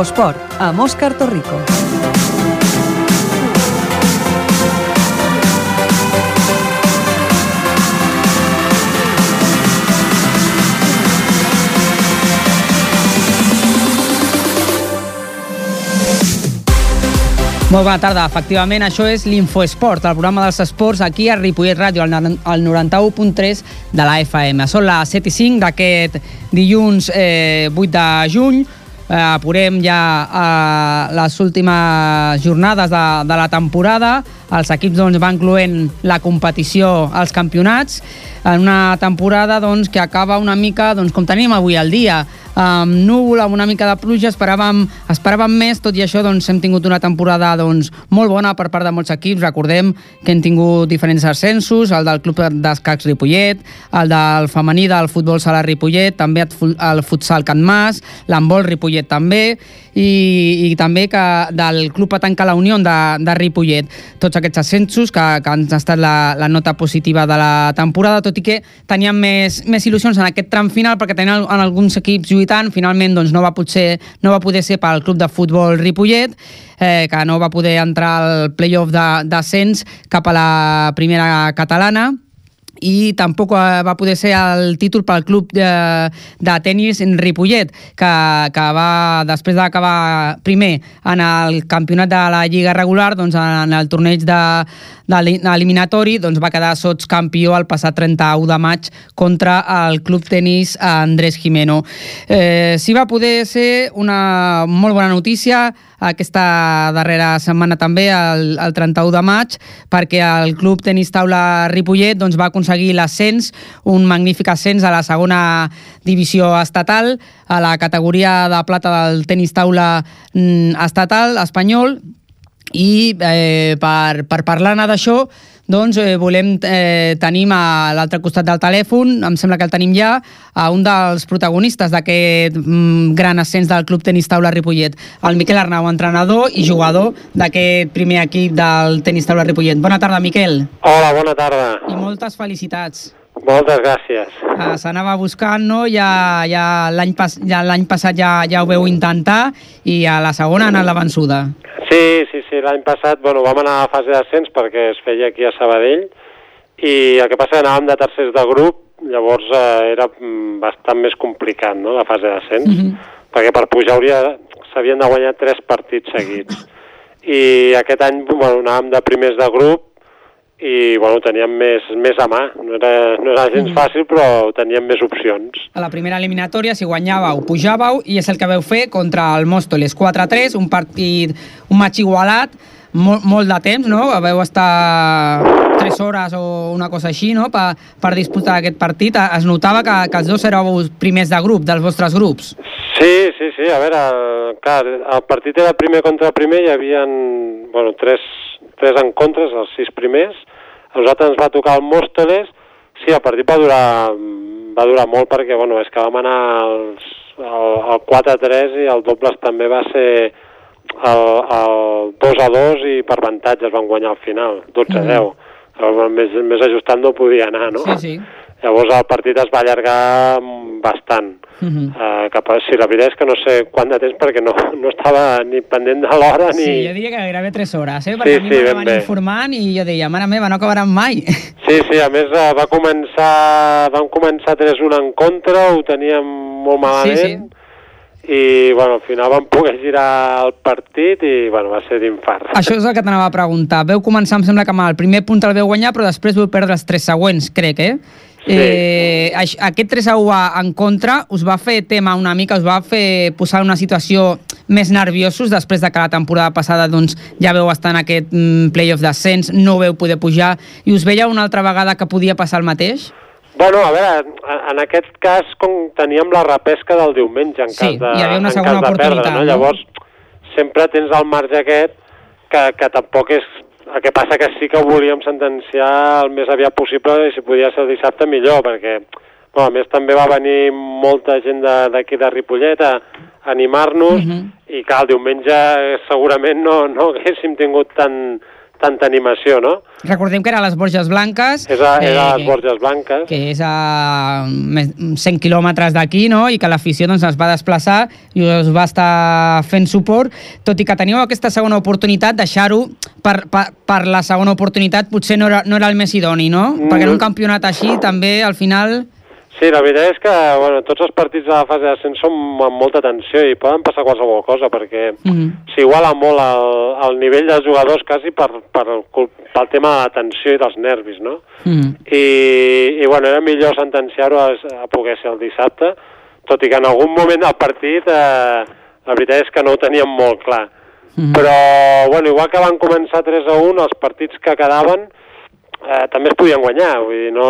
Infosport, amb Òscar Torrico. Molt bona tarda. Efectivament, això és l'Infoesport, el programa dels esports aquí a Ripollet Ràdio, al 91.3 de la FM. Són les 7 i 5 d'aquest dilluns eh, 8 de juny. Eh, apurem ja eh, les últimes jornades de, de la temporada. Els equips doncs, van incloent la competició als campionats en una temporada doncs, que acaba una mica doncs, com tenim avui al dia amb núvol, amb una mica de pluja, esperàvem, esperàvem més, tot i això doncs, hem tingut una temporada doncs, molt bona per part de molts equips, recordem que hem tingut diferents ascensos, el del Club d'Escacs Ripollet, el del femení del futbol sala Ripollet, també el futsal Can Mas, l'handbol Ripollet també, i, i també que del Club Patanca La Unió de, de Ripollet. Tots aquests ascensos que, que han estat la, la nota positiva de la temporada, tot i que teníem més, més il·lusions en aquest tram final perquè tenien en alguns equips lluitant, finalment doncs, no, va potser, no va poder ser pel Club de Futbol Ripollet, eh, que no va poder entrar al playoff d'ascens cap a la primera catalana, i tampoc eh, va poder ser el títol pel club de, de tennis en Ripollet, que, que va, després d'acabar primer en el campionat de la Lliga regular, doncs en el torneig de, de l'eliminatori doncs va quedar sots campió el passat 31 de maig contra el club tenis Andrés Jimeno. Eh, sí va poder ser una molt bona notícia aquesta darrera setmana també, el, el 31 de maig, perquè el Club Tenis Taula Ripollet doncs, va aconseguir l'ascens, un magnífic ascens a la segona divisió estatal, a la categoria de plata del tenis taula mm, estatal espanyol, i eh, per, per parlar-ne d'això doncs eh, volem, eh, tenim a l'altre costat del telèfon, em sembla que el tenim ja, a un dels protagonistes d'aquest mm, gran ascens del Club Tenis Taula Ripollet, el Miquel Arnau, entrenador i jugador d'aquest primer equip del Tenis Taula Ripollet. Bona tarda, Miquel. Hola, bona tarda. I moltes felicitats. Moltes gràcies. Uh, S'anava buscant, no? Ja, ja l'any pas, ja passat ja, ja ho veu intentar i a la segona ha anat la vençuda. Sí, sí, sí. L'any passat bueno, vam anar a fase d'ascens perquè es feia aquí a Sabadell i el que passa que anàvem de tercers de grup, llavors eh, era mm, bastant més complicat, no?, la fase d'ascens, mm -hmm. perquè per pujar hauria s'havien de guanyar tres partits seguits. I aquest any bueno, anàvem de primers de grup i bueno, teníem més, més a mà. No era, no era gens fàcil, però teníem més opcions. A la primera eliminatòria, si guanyàveu, pujàveu, i és el que veu fer contra el Mòstoles 4-3, un partit, un match igualat, molt, molt de temps, no? Vau estar 3 hores o una cosa així, no?, per, per disputar aquest partit. Es notava que, que els dos éreu primers de grup, dels vostres grups. Sí, sí, sí. A veure, clar, el partit era primer contra primer, hi havia bueno, tres, tres encontres, els sis primers, a nosaltres ens va tocar el Mòstoles, sí, el partit va durar, va durar molt perquè, bueno, és que vam anar als, al, al 4-3 i el dobles també va ser el, el 2 a 2 i per avantatge es van guanyar al final, 12 a 10. Mm. Més, més ajustat no podia anar, no? Sí, sí. Llavors el partit es va allargar bastant. Uh -huh. uh, cap a, sí, la veritat és que no sé quant de temps perquè no, no estava ni pendent de l'hora ni... Sí, jo diria que gairebé 3 hores, eh? perquè sí, a mi sí, m'anaven informant i jo deia, mare meva, no acabaran mai. Sí, sí, a més uh, va començar, vam començar 3-1 en contra, ho teníem molt malament, sí, sí i bueno, al final vam poder girar el partit i bueno, va ser d'infart. Això és el que t'anava a preguntar. Veu començar, em sembla que amb el primer punt el veu guanyar, però després veu perdre els tres següents, crec, eh? Sí. Eh, aquest 3 a 1 en contra us va fer tema una mica, us va fer posar una situació més nerviosos després de que la temporada passada doncs, ja veu estar en aquest mm, playoff d'ascens, no veu poder pujar i us veia una altra vegada que podia passar el mateix? Bueno, a veure, en aquest cas com teníem la repesca del diumenge en sí, cas de, hi havia una segona en cas de perdre, no? no? Llavors, sempre tens el marge aquest que, que tampoc és el que passa que sí que ho volíem sentenciar el més aviat possible i si podia ser dissabte millor, perquè bueno, a més també va venir molta gent d'aquí de, de Ripollet a animar-nos uh mhm. -huh. i que el diumenge segurament no, no haguéssim tingut tant, tanta animació, no? Recordem que era a les Borges Blanques. És a, era a les Borges Blanques. Que és a més- 100 quilòmetres d'aquí, no?, i que l'afició doncs, es va desplaçar i us va estar fent suport, tot i que teníeu aquesta segona oportunitat, deixar-ho per, per, per la segona oportunitat potser no era, no era el més idoni, no? Mm. Perquè en un campionat així també, al final... Sí, la veritat és que bueno, tots els partits de la fase d'ascens són amb molta tensió i poden passar qualsevol cosa perquè Mm. s'iguala molt el, el nivell dels jugadors quasi per, per pel tema de la tensió i dels nervis, no? Mm. I, i bueno, era millor sentenciar-ho a, a poder ser el dissabte, tot i que en algun moment del partit eh, la veritat és que no ho teníem molt clar. Mm. Però, bueno, igual que van començar 3 a 1, els partits que quedaven eh, també es podien guanyar, vull dir, no...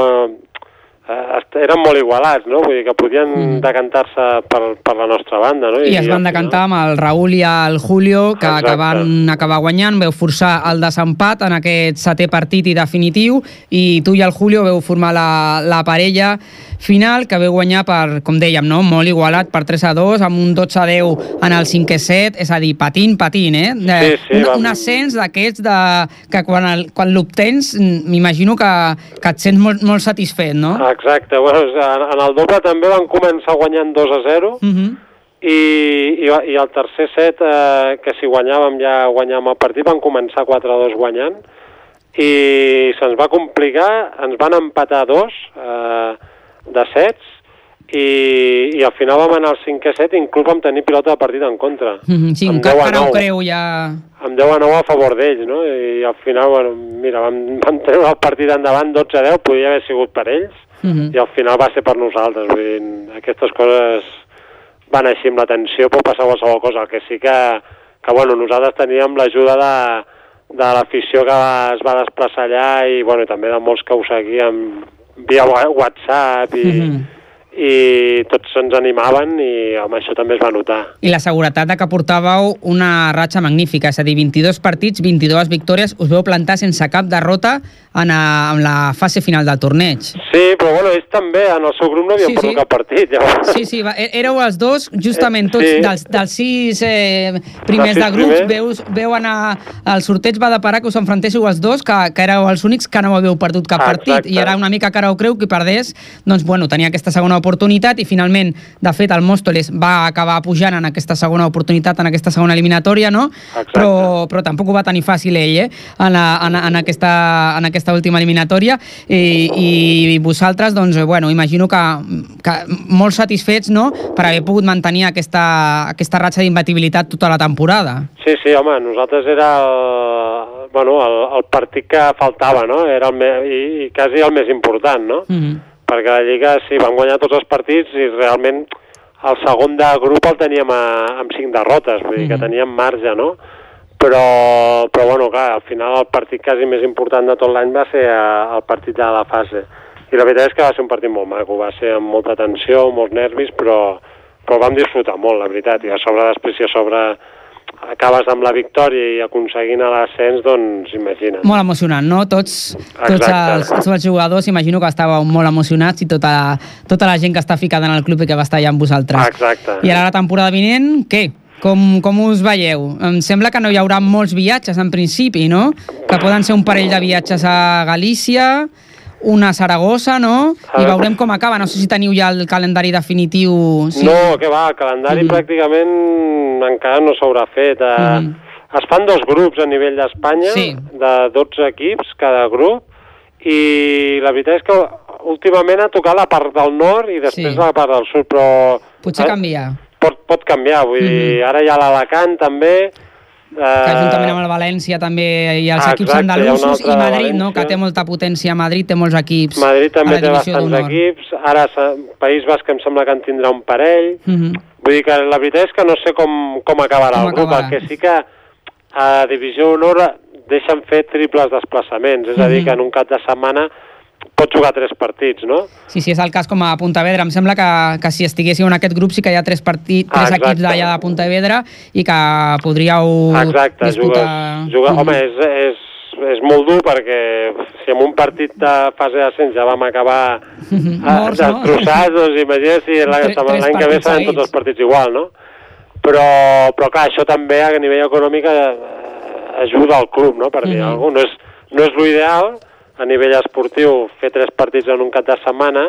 Eh, eren molt igualats, no? Vull dir que podien Mm. decantar-se per, per la nostra banda, no? I es van decantar amb el Raül i el Julio, que, que Exacte. van acabar guanyant, veu forçar el desempat en aquest setè partit i definitiu, i tu i el Julio veu formar la, la parella final, que veu guanyar per, com dèiem, no? molt igualat, per 3 a 2, amb un 12 a 10 en el cinquè set, és a dir, patint, patint, eh? Sí, sí, un, un ascens d'aquests de, que quan, el, quan l'obtens m'imagino que, que et sents molt, molt satisfet, no? Exacte, bueno, en, en el doble també van començar guanyant 2 a 0, Uh -huh. i, i, i el tercer set, eh, que si guanyàvem ja guanyàvem el partit, van començar 4-2 guanyant, i se'ns va complicar, ens van empatar dos eh, de sets, i, i al final vam anar al cinquè set, inclús vam tenir pilota de partit en contra. Uh -huh. Sí, Amb cap 10 a que no ho 9. creu ja... amb 10 a 9 a favor d'ells, no? I al final, bueno, mira, vam, vam treure el partit endavant 12 a 10, podia haver sigut per ells, Uh -huh. i al final va ser per nosaltres. Vull dir, aquestes coses van així amb la tensió, pot passar qualsevol cosa. El que sí que, que bueno, nosaltres teníem l'ajuda de, de l'afició que es va desplaçar allà i, bueno, i també de molts que ho seguien via WhatsApp i, Mhm. I tots ens animaven i home, això també es va notar. I la seguretat de que portàveu una ratxa magnífica, és a dir, 22 partits, 22 victòries, us veu plantar sense cap derrota en, a, en la fase final del torneig. Sí, però bueno, ells també, en el seu grup no havien Sí, perdut sí. cap partit, llavors. Sí, sí, va, é- éreu els dos, justament Eh, tots, sí. dels, dels sis eh, primers sis de grups, primers. veus, veu anar... El sorteig va deparar que us enfrontéssiu els dos, que, que éreu els únics que no havíeu perdut cap Ah, partit, exacte. i era una mica cara ho creu qui perdés, doncs bueno, tenia aquesta segona oportunitat i finalment, de fet, el Móstoles va acabar pujant en aquesta segona oportunitat, en aquesta segona eliminatòria, no? Exacte. Però, però tampoc ho va tenir fàcil ell, eh? En, la, en, en, aquesta, en aquesta última eliminatòria i, i vosaltres, doncs, bueno, imagino que, que molt satisfets, no?, per haver pogut mantenir aquesta, aquesta ratxa d'imbatibilitat tota la temporada. Sí, sí, home, nosaltres era el, bueno, el, el partit que faltava, no? Era el me, i, i quasi el més important, no? Mm -hmm. Perquè la Lliga, sí, van guanyar tots els partits i realment el segon de grup el teníem a, amb cinc derrotes, vull dir que Mhm. teníem marge, no? Però, però bueno, clar, al final el partit quasi més important de tot l'any va ser eh, el partit de la fase. I la veritat és que va ser un partit molt maco, va ser amb molta tensió, molts nervis, però, però vam disfrutar molt, la veritat. I a sobre, després, si a sobre acabes amb la victòria i aconseguint l'ascens, doncs imagina't. Molt emocionant, no? Tots, tots, els, tots els jugadors imagino que estàveu molt emocionats i tota, tota la gent que està ficada en el club i que va estar allà amb vosaltres. Exacte. I ara la temporada vinent, què? Com, com us veieu? Em sembla que no hi haurà molts viatges en principi, no? Que poden ser un parell de viatges a Galícia, una a Saragossa, no? I veurem com acaba. No sé si teniu ja el calendari definitiu. Sí. No, que va, el calendari Mhm. pràcticament encara no s'haurà fet. Eh, Mhm. Es fan dos grups a nivell d'Espanya, Sí. de 12 equips cada grup, i la veritat és que últimament ha tocat la part del nord i després Sí. la part del sud, però... Potser eh, canvia. Pot, pot canviar, vull dir, ara hi ha l'Alacant també... Eh, que juntament amb el València també hi ha els Ah, equips exacte, andalusos i Madrid, no? Que té molta potència. Madrid té molts equips Madrid també a té bastants equips, ara País Basc em sembla que en tindrà un parell, Mhm. Vull dir que la veritat és que no sé com, com acabarà Com el grup, acabarà. el que sí que a Divisió Honor deixen fer triples desplaçaments, és a dir, Mhm. que en un cap de setmana pots jugar tres partits, no? Sí, sí, és el cas com a Pontevedra. Em sembla que, que si estiguéssiu en aquest grup sí que hi ha tres, partits, Ah, tres equips exacte. d'allà de Pontevedra i que podríeu Exacte, disputar... jugues, jugues, home, és, és, és molt dur perquè si en un partit de fase d'ascens ja vam acabar Mhm. ah, Morts, no? destrossats, doncs imagina't si l'any que ve seran tots els partits igual, no? Però, però clar, això també a nivell econòmic eh, ajuda al club, no?, per dir Mhm. alguna cosa. No és, no és l'ideal a nivell esportiu fer tres partits en un cap de setmana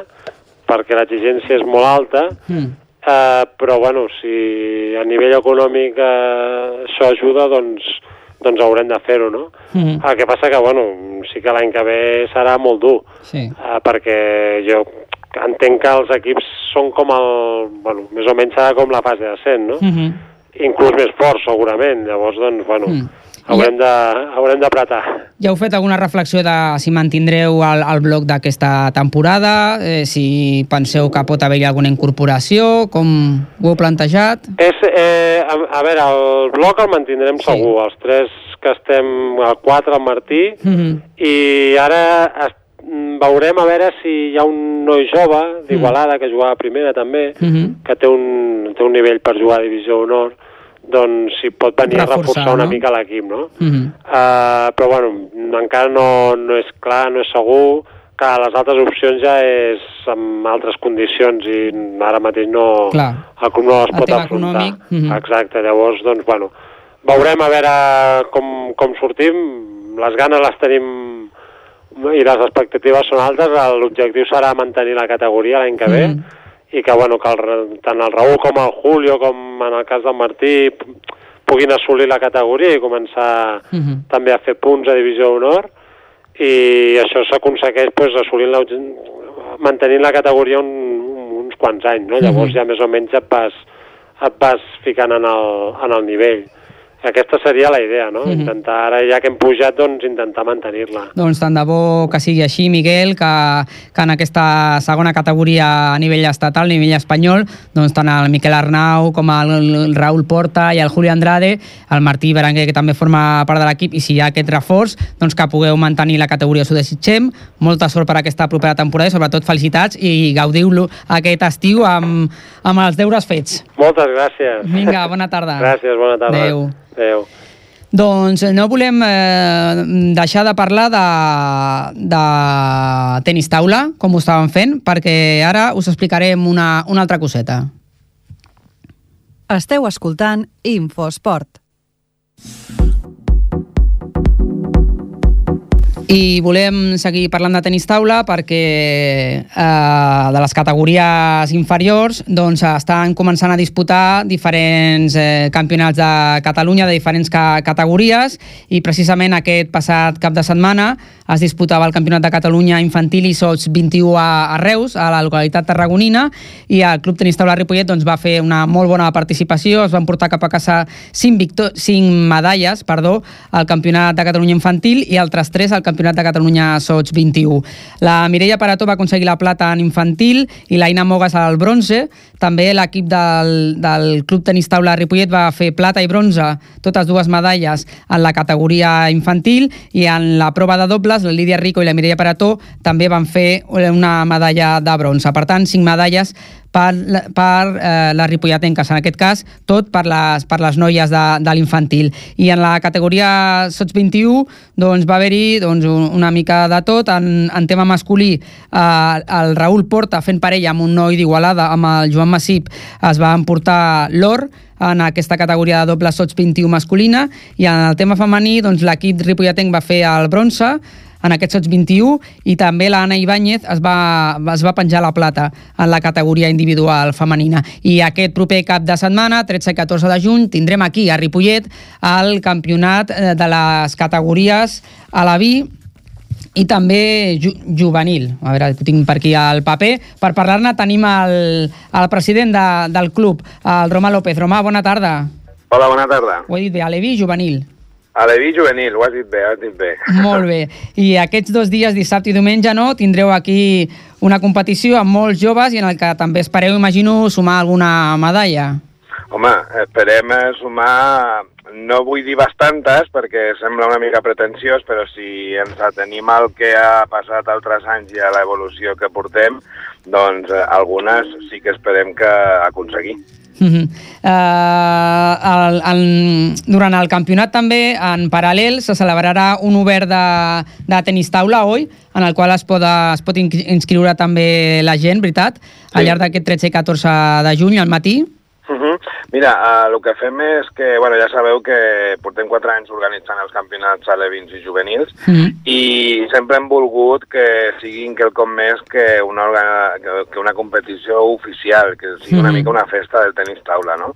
perquè l'exigència és molt alta, Mm. eh, però bueno, si a nivell econòmic eh, això ajuda, doncs, doncs haurem de fer-ho, no? Mm. El que passa que, bueno, sí que l'any que ve serà molt dur, Sí. eh, perquè jo entenc que els equips són com el... Bueno, més o menys serà com la fase d'ascent, no? Mm -hmm. Inclús més fort, segurament. Llavors, doncs, bueno, Mm. Haurem de haurem d'apretar. Ja heu fet alguna reflexió de si mantindreu el, el bloc d'aquesta temporada, eh, si penseu que pot haver-hi alguna incorporació, com ho heu plantejat? És, eh, a, a veure, el bloc el mantindrem Sí. segur, els tres que estem, el 4, el Martí, Mm -hmm. i ara es, mm, veurem a veure si hi ha un noi jove d'Igualada que jugava a primera també, Mm -hmm. que té un, té un nivell per jugar a Divisió Honor, doncs si pot venir Reforçar, a reforçar una no? mica l'equip, no? Mm -hmm. Uh, però bueno, encara no, no és clar, no és segur, que les altres opcions ja és amb altres condicions i ara mateix no, Clar. el club no les El pot afrontar. econòmic, mhm. Exacte, llavors, doncs, bueno, veurem a veure com, com sortim, les ganes les tenim i les expectatives són altes, l'objectiu serà mantenir la categoria l'any que ve, Mhm. I que, bueno, que el, tant el Raül com el Julio, com en el cas del Martí, puguin assolir la categoria i començar Mhm. també a fer punts a Divisió d'Honor i això s'aconsegueix pues, assolint la, mantenint la categoria un, un, uns quants anys, no? Llavors Mhm. ja més o menys et vas, et vas ficant en el, en el nivell. Aquesta seria la idea, no? Mhm. Intentar, ara ja que hem pujat, doncs intentar mantenir-la. Doncs tant de bo que sigui així, Miguel, que, que en aquesta segona categoria a nivell estatal, a nivell espanyol, doncs tant el Miquel Arnau com el, Raül Porta i el Juli Andrade, el Martí Berenguer, que també forma part de l'equip, i si hi ha aquest reforç, doncs que pugueu mantenir la categoria, s'ho desitgem. Molta sort per aquesta propera temporada i sobretot felicitats i gaudiu-lo aquest estiu amb, amb els deures fets. Moltes gràcies. Vinga, bona tarda. Gràcies, bona tarda. Adéu. Adéu. Doncs no volem eh, deixar de parlar de, de tenis taula, com ho estàvem fent, perquè ara us explicarem una, una altra coseta. Esteu escoltant Infosport. I volem seguir parlant de tenis taula perquè eh, de les categories inferiors doncs estan començant a disputar diferents eh, campionats de Catalunya de diferents ca categories. I precisament aquest passat cap de setmana es disputava el Campionat de Catalunya infantil i sots 21 a, a Reus, a la localitat tarragonina. I el Club Tenis Taula Ripollet doncs, va fer una molt bona participació, es van portar cap a casa 5, victo 5 medalles perdó, al Campionat de Catalunya infantil i altres 3 al Campionat de Catalunya Sots 21. La Mireia Parató va aconseguir la plata en infantil i l'Aina Mogas al bronze. També l'equip del, del Club Tenis Taula Ripollet va fer plata i bronze, totes dues medalles en la categoria infantil i en la prova de dobles, la Lídia Rico i la Mireia Parató també van fer una medalla de bronze. Per tant, cinc medalles per, per eh, les ripolletenques, en aquest cas tot per les, per les noies de, de l'infantil. I en la categoria Sots 21 doncs, va haver-hi doncs, un- una mica de tot. En, en tema masculí, eh, el Raül Porta fent parella amb un noi d'Igualada, amb el Joan Massip, es va emportar l'or en aquesta categoria de doble sots 21 masculina i en el tema femení doncs, l'equip ripolletenc va fer el bronze en aquest sots 21 i també l'Anna Ibáñez es va, es va penjar la plata en la categoria individual femenina. I aquest proper cap de setmana, 13 i 14 de juny, tindrem aquí a Ripollet el campionat eh, de les categories a la vi i també ju juvenil. A veure, tinc per aquí al paper. Per parlar-ne tenim el, el president de, del club, el Romà López. Romà, bona tarda. Hola, bona tarda. Ho he dit bé, Alevi juvenil. A l'Evi juvenil, ho has dit bé, ho has dit bé. Molt bé. I aquests dos dies, dissabte i diumenge, no, tindreu aquí una competició amb molts joves i en el que també espereu, imagino, sumar alguna medalla. Home, esperem eh, sumar, no vull dir bastantes, perquè sembla una mica pretensiós, però si ens atenim al que ha passat altres anys i a l'evolució que portem, doncs eh, algunes sí que esperem que aconseguir. Uh -huh. uh, el, el, durant el campionat també, en paral·lel, se celebrarà un obert de, de tenis taula, oi? En el qual es pot, es pot in- inscriure també la gent, veritat? Al Sí. llarg d'aquest 13 i 14 de juny, al matí. Mira, el que fem és que, bueno, ja sabeu que portem quatre anys organitzant els campionats alevins i juvenils Mm i sempre hem volgut que siguin quelcom més que una, que- una competició oficial, que sigui una Mhm. mica una festa del tenis taula, no?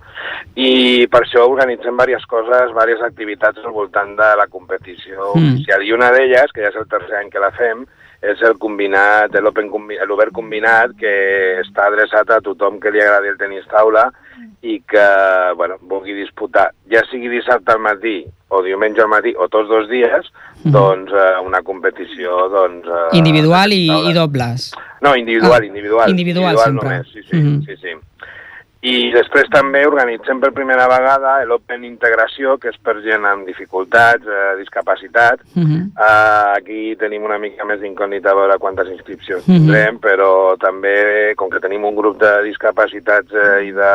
I per això organitzem diverses coses, diverses activitats al voltant de la competició Mm. oficial. I una d'elles, que ja és el tercer any que la fem, és el combinat, l'Open l'Obert Combinat, que està adreçat a tothom que li agradi el tenis taula i que, bueno, vulgui disputar, ja sigui dissabte al matí o diumenge al matí o tots dos dies, Mhm. doncs eh, una competició doncs, eh, Individual i, i dobles. No, individual, Ah, individual. individual sempre. només, sí, sí, Mhm. sí, sí. I després també organitzem per primera vegada l'Open Integració, que és per gent amb dificultats, eh, discapacitat. Uh -huh. Uh, aquí tenim una mica més d'incògnita a veure quantes inscripcions Mhm. tindrem, però també, com que tenim un grup de discapacitats eh, i, de,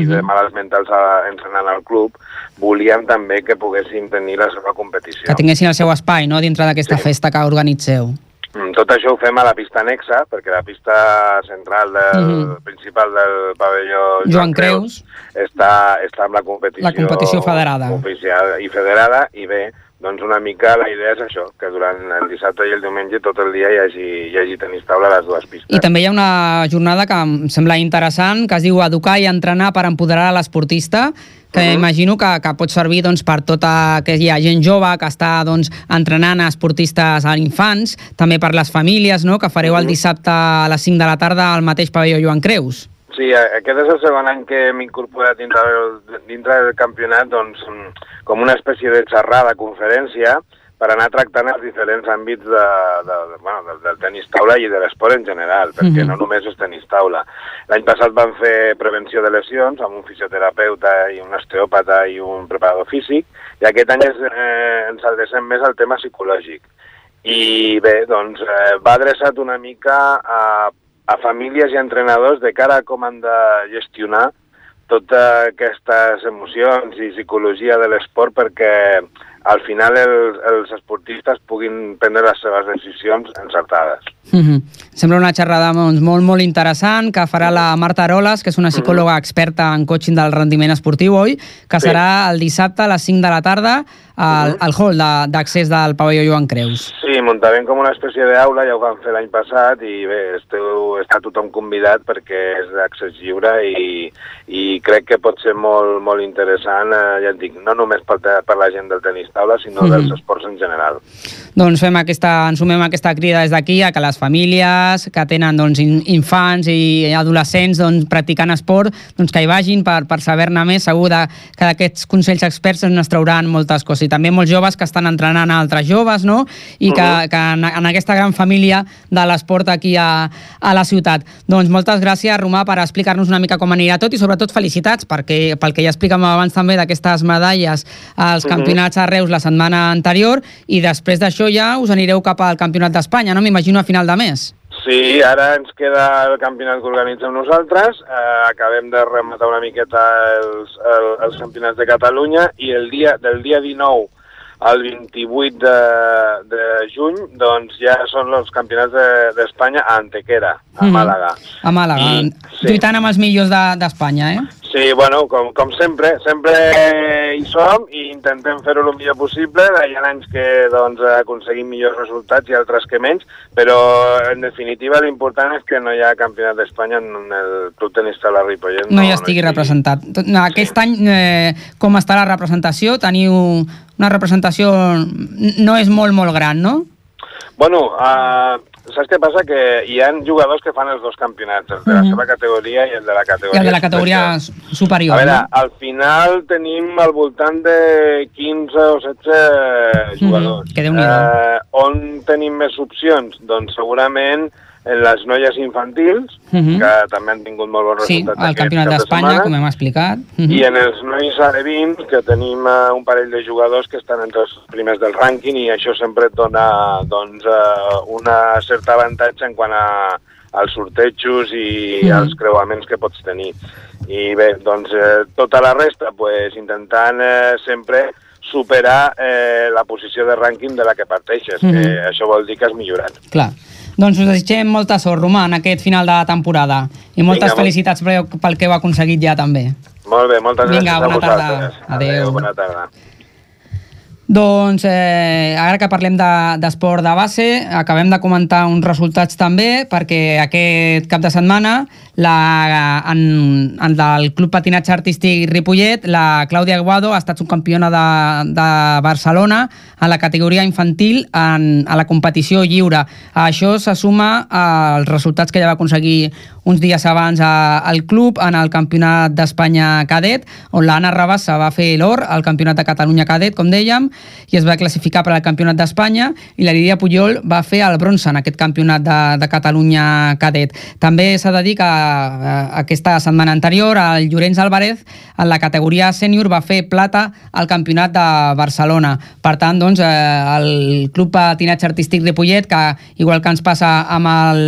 i de Mhm. malalts mentals a, entrenant al club, volíem també que poguessin tenir la seva competició. Que tinguessin el seu espai, no?, dintre d'aquesta Sí. festa que organitzeu. Mm, Tot això ho fem a la pista anexa, perquè la pista central del, Mhm. principal del pavelló Joan Creus. està, està amb la competició, La competició federada. oficial i federada, i bé, doncs una mica la idea és això, que durant el dissabte i el diumenge tot el dia hi hagi, hi hagi tenis taula a les dues pistes. I també hi ha una jornada que em sembla interessant, que es diu Educar i entrenar per empoderar a l'esportista, que Mhm. imagino que, que pot servir doncs, per tota que hi ha gent jove que està doncs, entrenant a esportistes a infants, també per les famílies, no? que fareu el Mhm. dissabte a les 5 de la tarda al mateix pavelló Joan Creus. Sí, aquest és el segon any que hem incorporat dintre del, dintre del campionat doncs, mm, com una espècie de xerrada, conferència, per anar tractant els diferents àmbits de, de, de, bueno, del, del tenis taula i de l'esport en general, perquè Mhm. no només és tenis taula. L'any passat vam fer prevenció de lesions amb un fisioterapeuta i un osteòpata i un preparador físic, i aquest any és, eh, ens adrecem més al tema psicològic. I bé, doncs eh, va adreçat una mica a, a famílies i entrenadors de cara a com han de gestionar totes aquestes emocions i psicologia de l'esport perquè al final el, els esportistes puguin prendre les seves decisions encertades. Mm -hmm. Sembla una xerrada doncs, molt, molt interessant que farà la Marta Aroles, que és una psicòloga experta en coaching del rendiment esportiu, oi? Que Sí. serà el dissabte a les 5 de la tarda al, al hall de- d'accés del pavelló Joan Creus. Sí, muntarem com una espècie d'aula, ja ho vam fer l'any passat, i bé, esteu, està tothom convidat perquè és d'accés lliure i, i crec que pot ser molt, molt interessant, eh, ja et dic, no només per, per la gent del tenis taula, sinó Mhm. dels esports en general. Doncs fem aquesta, ens sumem a aquesta crida des d'aquí a que les famílies que tenen doncs, in, infants i adolescents doncs, practicant esport doncs, que hi vagin per, per saber-ne més. Segur de, que d'aquests consells experts doncs, ens trauran moltes coses. I també molts joves que estan entrenant a altres joves no? i que, que en, en aquesta gran família de l'esport aquí a, a la ciutat. Doncs moltes gràcies, Romà, per explicar-nos una mica com anirà tot i sobretot felicitats perquè, pel que ja explicàvem abans també d'aquestes medalles als Mhm. campionats a Reus la setmana anterior i després d'això ja us anireu cap al Campionat d'Espanya, no? M'imagino a final de mes. Sí, ara ens queda el campionat que organitzem nosaltres, eh, acabem de rematar una miqueta els, el, els campionats de Catalunya i el dia del dia 19 al 28 de, de juny doncs ja són els campionats de- d'Espanya de, a Antequera, a Mhm. Màlaga. A Màlaga, I- sí. lluitant amb els millors de- d'Espanya, de, eh? Sí, bueno, com, com sempre, sempre hi som i intentem fer-ho el millor possible. Hi ha anys que doncs, aconseguim millors resultats i altres que menys, però en definitiva l'important és que no hi ha campionat d'Espanya en el Club Tenis Taula Ripollet. No, hi estigui representat. Tot- no, Aquest any, eh, com està la representació? Teniu una representació... No és molt, molt gran, no? Bueno, uh, saps què passa? Que hi ha jugadors que fan els dos campionats, el de la Mhm. seva categoria i el de la I categoria el de la categoria superior. superior, A veure, no? al final tenim al voltant de 15 o 16 jugadors. que Déu-n'hi-do. eh, on tenim més opcions? Doncs segurament en les noies infantils, Mhm. que també han tingut molt bons Sí, resultats al aquest Campionat d'Espanya, com hem explicat. Mhm. I en els nois alevins, que tenim eh, un parell de jugadors que estan entre els primers del rànquing i això sempre et dona doncs, eh, una certa avantatge en quant a, als sortejos i Mhm. als creuaments que pots tenir. I bé, doncs eh, tota la resta, pues, intentant eh, sempre superar eh, la posició de rànquing de la que parteixes, Mhm. que això vol dir que has millorat. Clar. Doncs us desitgem molta sort, Romà, en aquest final de temporada. I moltes Vinga, felicitats pel, que heu aconseguit ja, també. Molt bé, moltes Vinga, gràcies bona a tarda. vosaltres. Adéu. bona tarda. Doncs eh, ara que parlem de- d'esport de, de base, acabem de comentar uns resultats també, perquè aquest cap de setmana la, en, en del Club Patinatge Artístic Ripollet, la Clàudia Aguado ha estat subcampiona de, de Barcelona a la categoria infantil en, a la competició lliure. Això se suma als resultats que ja va aconseguir uns dies abans a, al club en el Campionat d'Espanya cadet, on l'Anna Rabassa va fer l'or al Campionat de Catalunya cadet, com dèiem, i es va classificar per al Campionat d'Espanya, i la Lídia Pujol va fer el bronze en aquest Campionat de, de Catalunya cadet. També s'ha de dir que eh, aquesta setmana anterior el Llorenç Álvarez en la categoria sènior va fer plata al Campionat de Barcelona. Per tant, doncs, eh, el Club Patinatge Artístic Ripollet, que igual que ens passa amb el,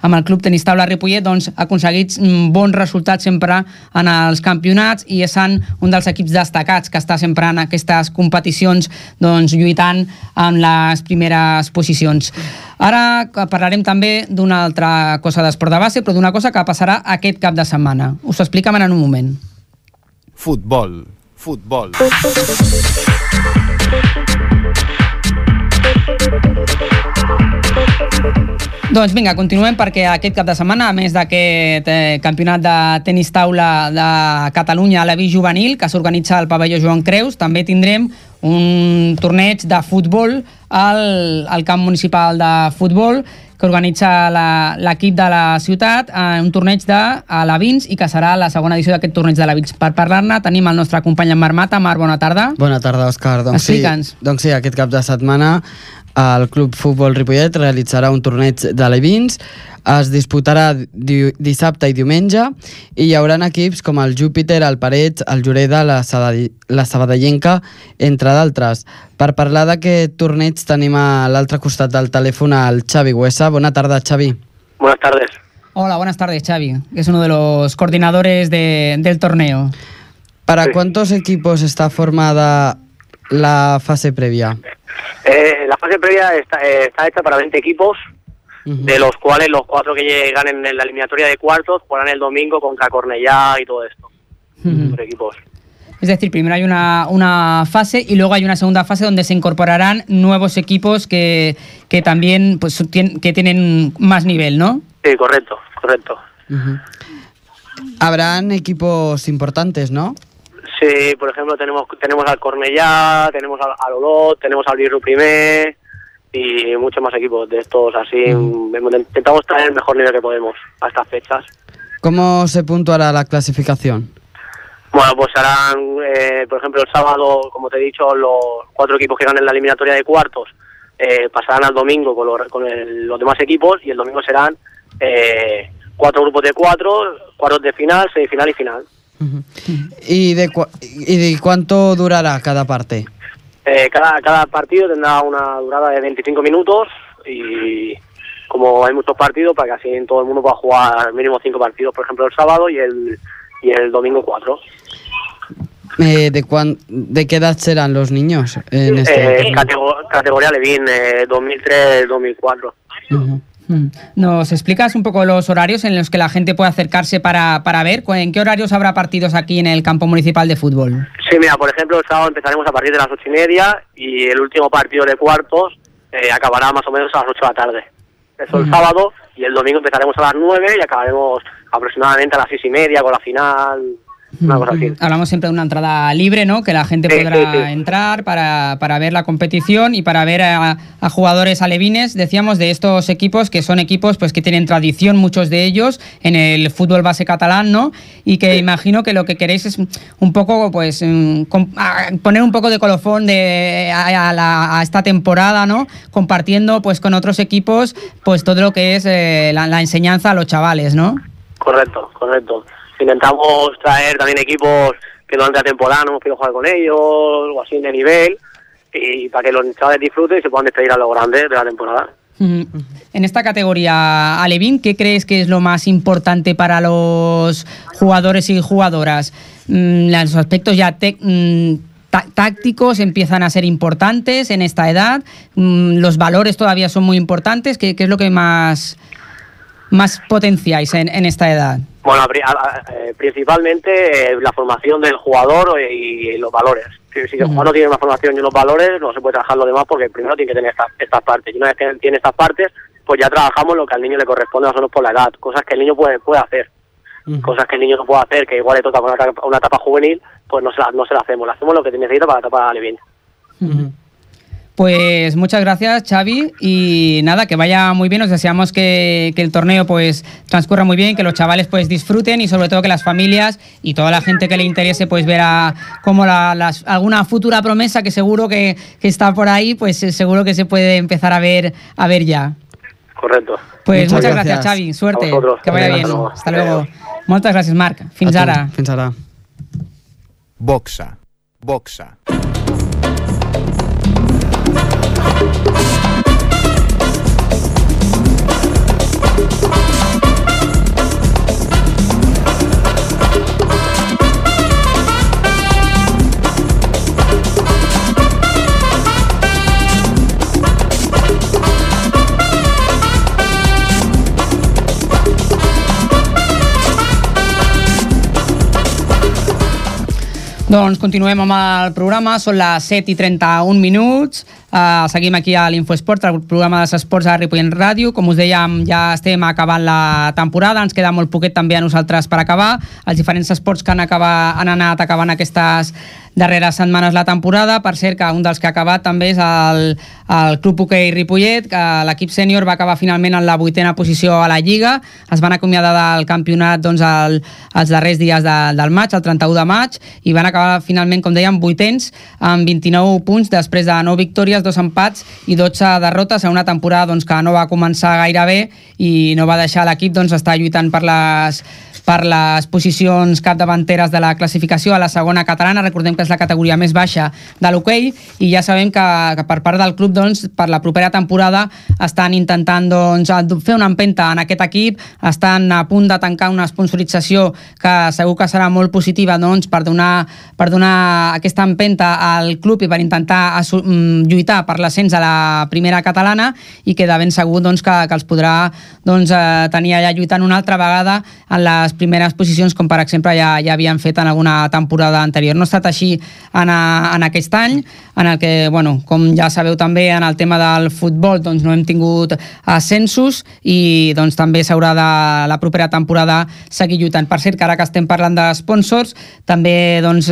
amb el Club Tenis Taula Ripollet, doncs, ha aconseguit mm, bons resultats sempre en els campionats i és un dels equips destacats que està sempre en aquestes competicions doncs, lluitant en les primeres posicions. Ara parlarem també d'una altra cosa d'esport de base, però d'una cosa que passarà aquest cap de setmana. Us ho expliquem en un moment. Futbol. Futbol. Doncs vinga, continuem perquè aquest cap de setmana, a més d'aquest eh, campionat de tenis taula de Catalunya a la Vi Juvenil, que s'organitza al pavelló Joan Creus, també tindrem un torneig de futbol al, al camp municipal de futbol que organitza la- l'equip de la ciutat, eh, un torneig de Alevins i que serà la segona edició d'aquest torneig de Alevins. Per parlar-ne tenim el nostre company en Marc Mata. Marc, bona tarda. Bona tarda, Òscar. Doncs sí, doncs sí, aquest cap de setmana el Club Futbol Ripollet realitzarà un torneig d'alevins, es disputarà di dissabte i diumenge i hi haurà equips com el Júpiter, el Parets, el Lloreda, la, Sabadell, la Sabadellenca, entre d'altres. Per parlar d'aquest torneig tenim a l'altre costat del telèfon el Xavi Huesa. Bona tarda, Xavi. Buenas tardes. Hola, buenas tardes, Xavi, que es uno de los coordinadores de- del torneo. ¿Para Sí. cuántos equipos está formada la fase previa? La fase previa está, eh, está hecha para 20 equipos, de los cuales los cuatro que llegan en la eliminatoria de cuartos jugarán el domingo contra Cornellá y todo esto. Por equipos. Es decir, primero hay una, una fase y luego hay una segunda fase donde se incorporarán nuevos equipos que, que también pues, tien- que tienen más nivel, ¿no? Sí, correcto, correcto. Habrán equipos importantes, ¿no? Sí, por ejemplo, tenemos tenemos al Cornellá, tenemos al, al Olot, tenemos al Birru Primer y muchos más equipos de estos así. Intentamos traer el mejor nivel que podemos a estas fechas. ¿Cómo se puntuará la clasificación? Bueno, pues harán, eh, por ejemplo, el sábado, como te he dicho, los cuatro equipos que ganen la eliminatoria de cuartos eh, pasarán al domingo con, los, con el- los demás equipos y el domingo serán eh, cuatro grupos de cuatro, cuartos de final, semifinal y final. ¿Y de, cua- ¿Y de cuánto durará cada parte? Eh, cada, cada partido tendrá una durada de 25 minutos y como hay muchos partidos, para que así todo el mundo pueda jugar mínimo cinco partidos, por ejemplo, el sábado y el, y el domingo cuatro. Eh, de, cuán- ¿De qué edad serán los niños en este Eh, categoría Levin, eh, 2003-2004. Ujú. Mm. ¿Nos explicas un poco los horarios en los que la gente puede acercarse para, para ver? ¿cu- ¿En qué horarios habrá partidos aquí en el campo municipal de fútbol? Sí, mira, por ejemplo, el sábado empezaremos a partir de las ocho y media y el último partido de cuartos eh, acabará más o menos a las ocho de la tarde. Eso el Ujú. sábado y el domingo empezaremos a las nueve y acabaremos aproximadamente a las seis y media con la final, una cosa así. Hablamos siempre de una entrada libre, ¿no? Que la gente Sí, podrá sí, sí. entrar para, para ver la competición y para ver a, a jugadores alevines, decíamos, de estos equipos que son equipos pues que tienen tradición, muchos de ellos, en el fútbol base catalán, ¿no? Y que imagino que lo que queréis es un poco, pues, mm, poner un poco de colofón de, a, a la- a esta temporada, ¿no? Compartiendo, pues, con otros equipos, pues, todo lo que es eh, la, la enseñanza a los chavales, ¿no? Correcto, correcto. Intentamos traer también equipos que durante la temporada no hemos podido jugar con ellos, o así de nivel, y para que los chavales disfruten y se puedan despedir a lo grande de la temporada. En esta categoría, Alevín, ¿qué crees que es lo más importante para los jugadores y jugadoras? Mm, Los aspectos ya mm, tá- tácticos empiezan a ser importantes en esta edad, Mm, los valores todavía son muy importantes, ¿qué, qué es lo que más, más potenciáis en, en esta edad? Bueno, eh, principalmente eh, la formación del jugador eh, y, los valores. Si, el jugador no tiene una formación y unos valores, no se puede trabajar lo demás porque primero tiene que tener estas, estas partes. Y una vez que tiene estas partes, pues ya trabajamos lo que al niño le corresponde a nosotros por la edad, cosas que el niño puede, puede hacer. Cosas que el niño no puede hacer, que igual le toca con una, una etapa juvenil, pues no se, la, no se la hacemos. Le hacemos lo que necesita para la etapa alevín. Pues muchas gracias, Xavi, y nada, que vaya muy bien. Os deseamos que, que el torneo pues transcurra muy bien, que los chavales pues disfruten y sobre todo que las familias y toda la gente que le interese pues verá como la, las, alguna futura promesa que seguro que, que está por ahí, pues eh, seguro que se puede empezar a ver a ver ya. Correcto. Pues Muchas muchas, gracias, gracias. Xavi. Suerte. A. Que vaya Hasta bien. luego. Hasta luego. Moltes gràcies, Marc. Fins A tu. ara. Fins ara. Boxa. Boxa. Doncs continuem amb el programa, són les 7 i 31 minuts, uh, seguim aquí a l'Infoesport, el programa dels esports a Ripollent Ràdio, com us dèiem ja estem acabant la temporada, ens queda molt poquet també a nosaltres per acabar, els diferents esports que han, acabat, han anat acabant aquestes darreres setmanes la temporada, per cert que un dels que ha acabat també és el, el Club Hoquei Ripollet, que l'equip sènior va acabar finalment en la vuitena posició a la Lliga, es van acomiadar del campionat doncs, el, els darrers dies de, del maig, el 31 de maig, i van acabar finalment, com dèiem, vuitens, amb 29 punts, després de 9 victòries, dos empats i 12 derrotes en una temporada doncs, que no va començar gaire bé i no va deixar l'equip doncs, estar lluitant per les per les posicions capdavanteres de la classificació a la segona catalana, recordem que és la categoria més baixa de l'hoquei i ja sabem que, que per part del club doncs, per la propera temporada estan intentant doncs, fer una empenta en aquest equip, estan a punt de tancar una sponsorització que segur que serà molt positiva doncs, per, donar, per donar aquesta empenta al club i per intentar mm, lluitar per l'ascens a la primera catalana i que de ben segur doncs, que, que els podrà doncs, eh, tenir allà lluitant una altra vegada en les primeres posicions com per exemple ja, ja havien fet en alguna temporada anterior. No ha estat així en, a, en aquest any, en el que, bueno, com ja sabeu també en el tema del futbol doncs no hem tingut ascensos i doncs també s'haurà de la propera temporada seguir lluitant. Per cert, que ara que estem parlant de sponsors, també doncs,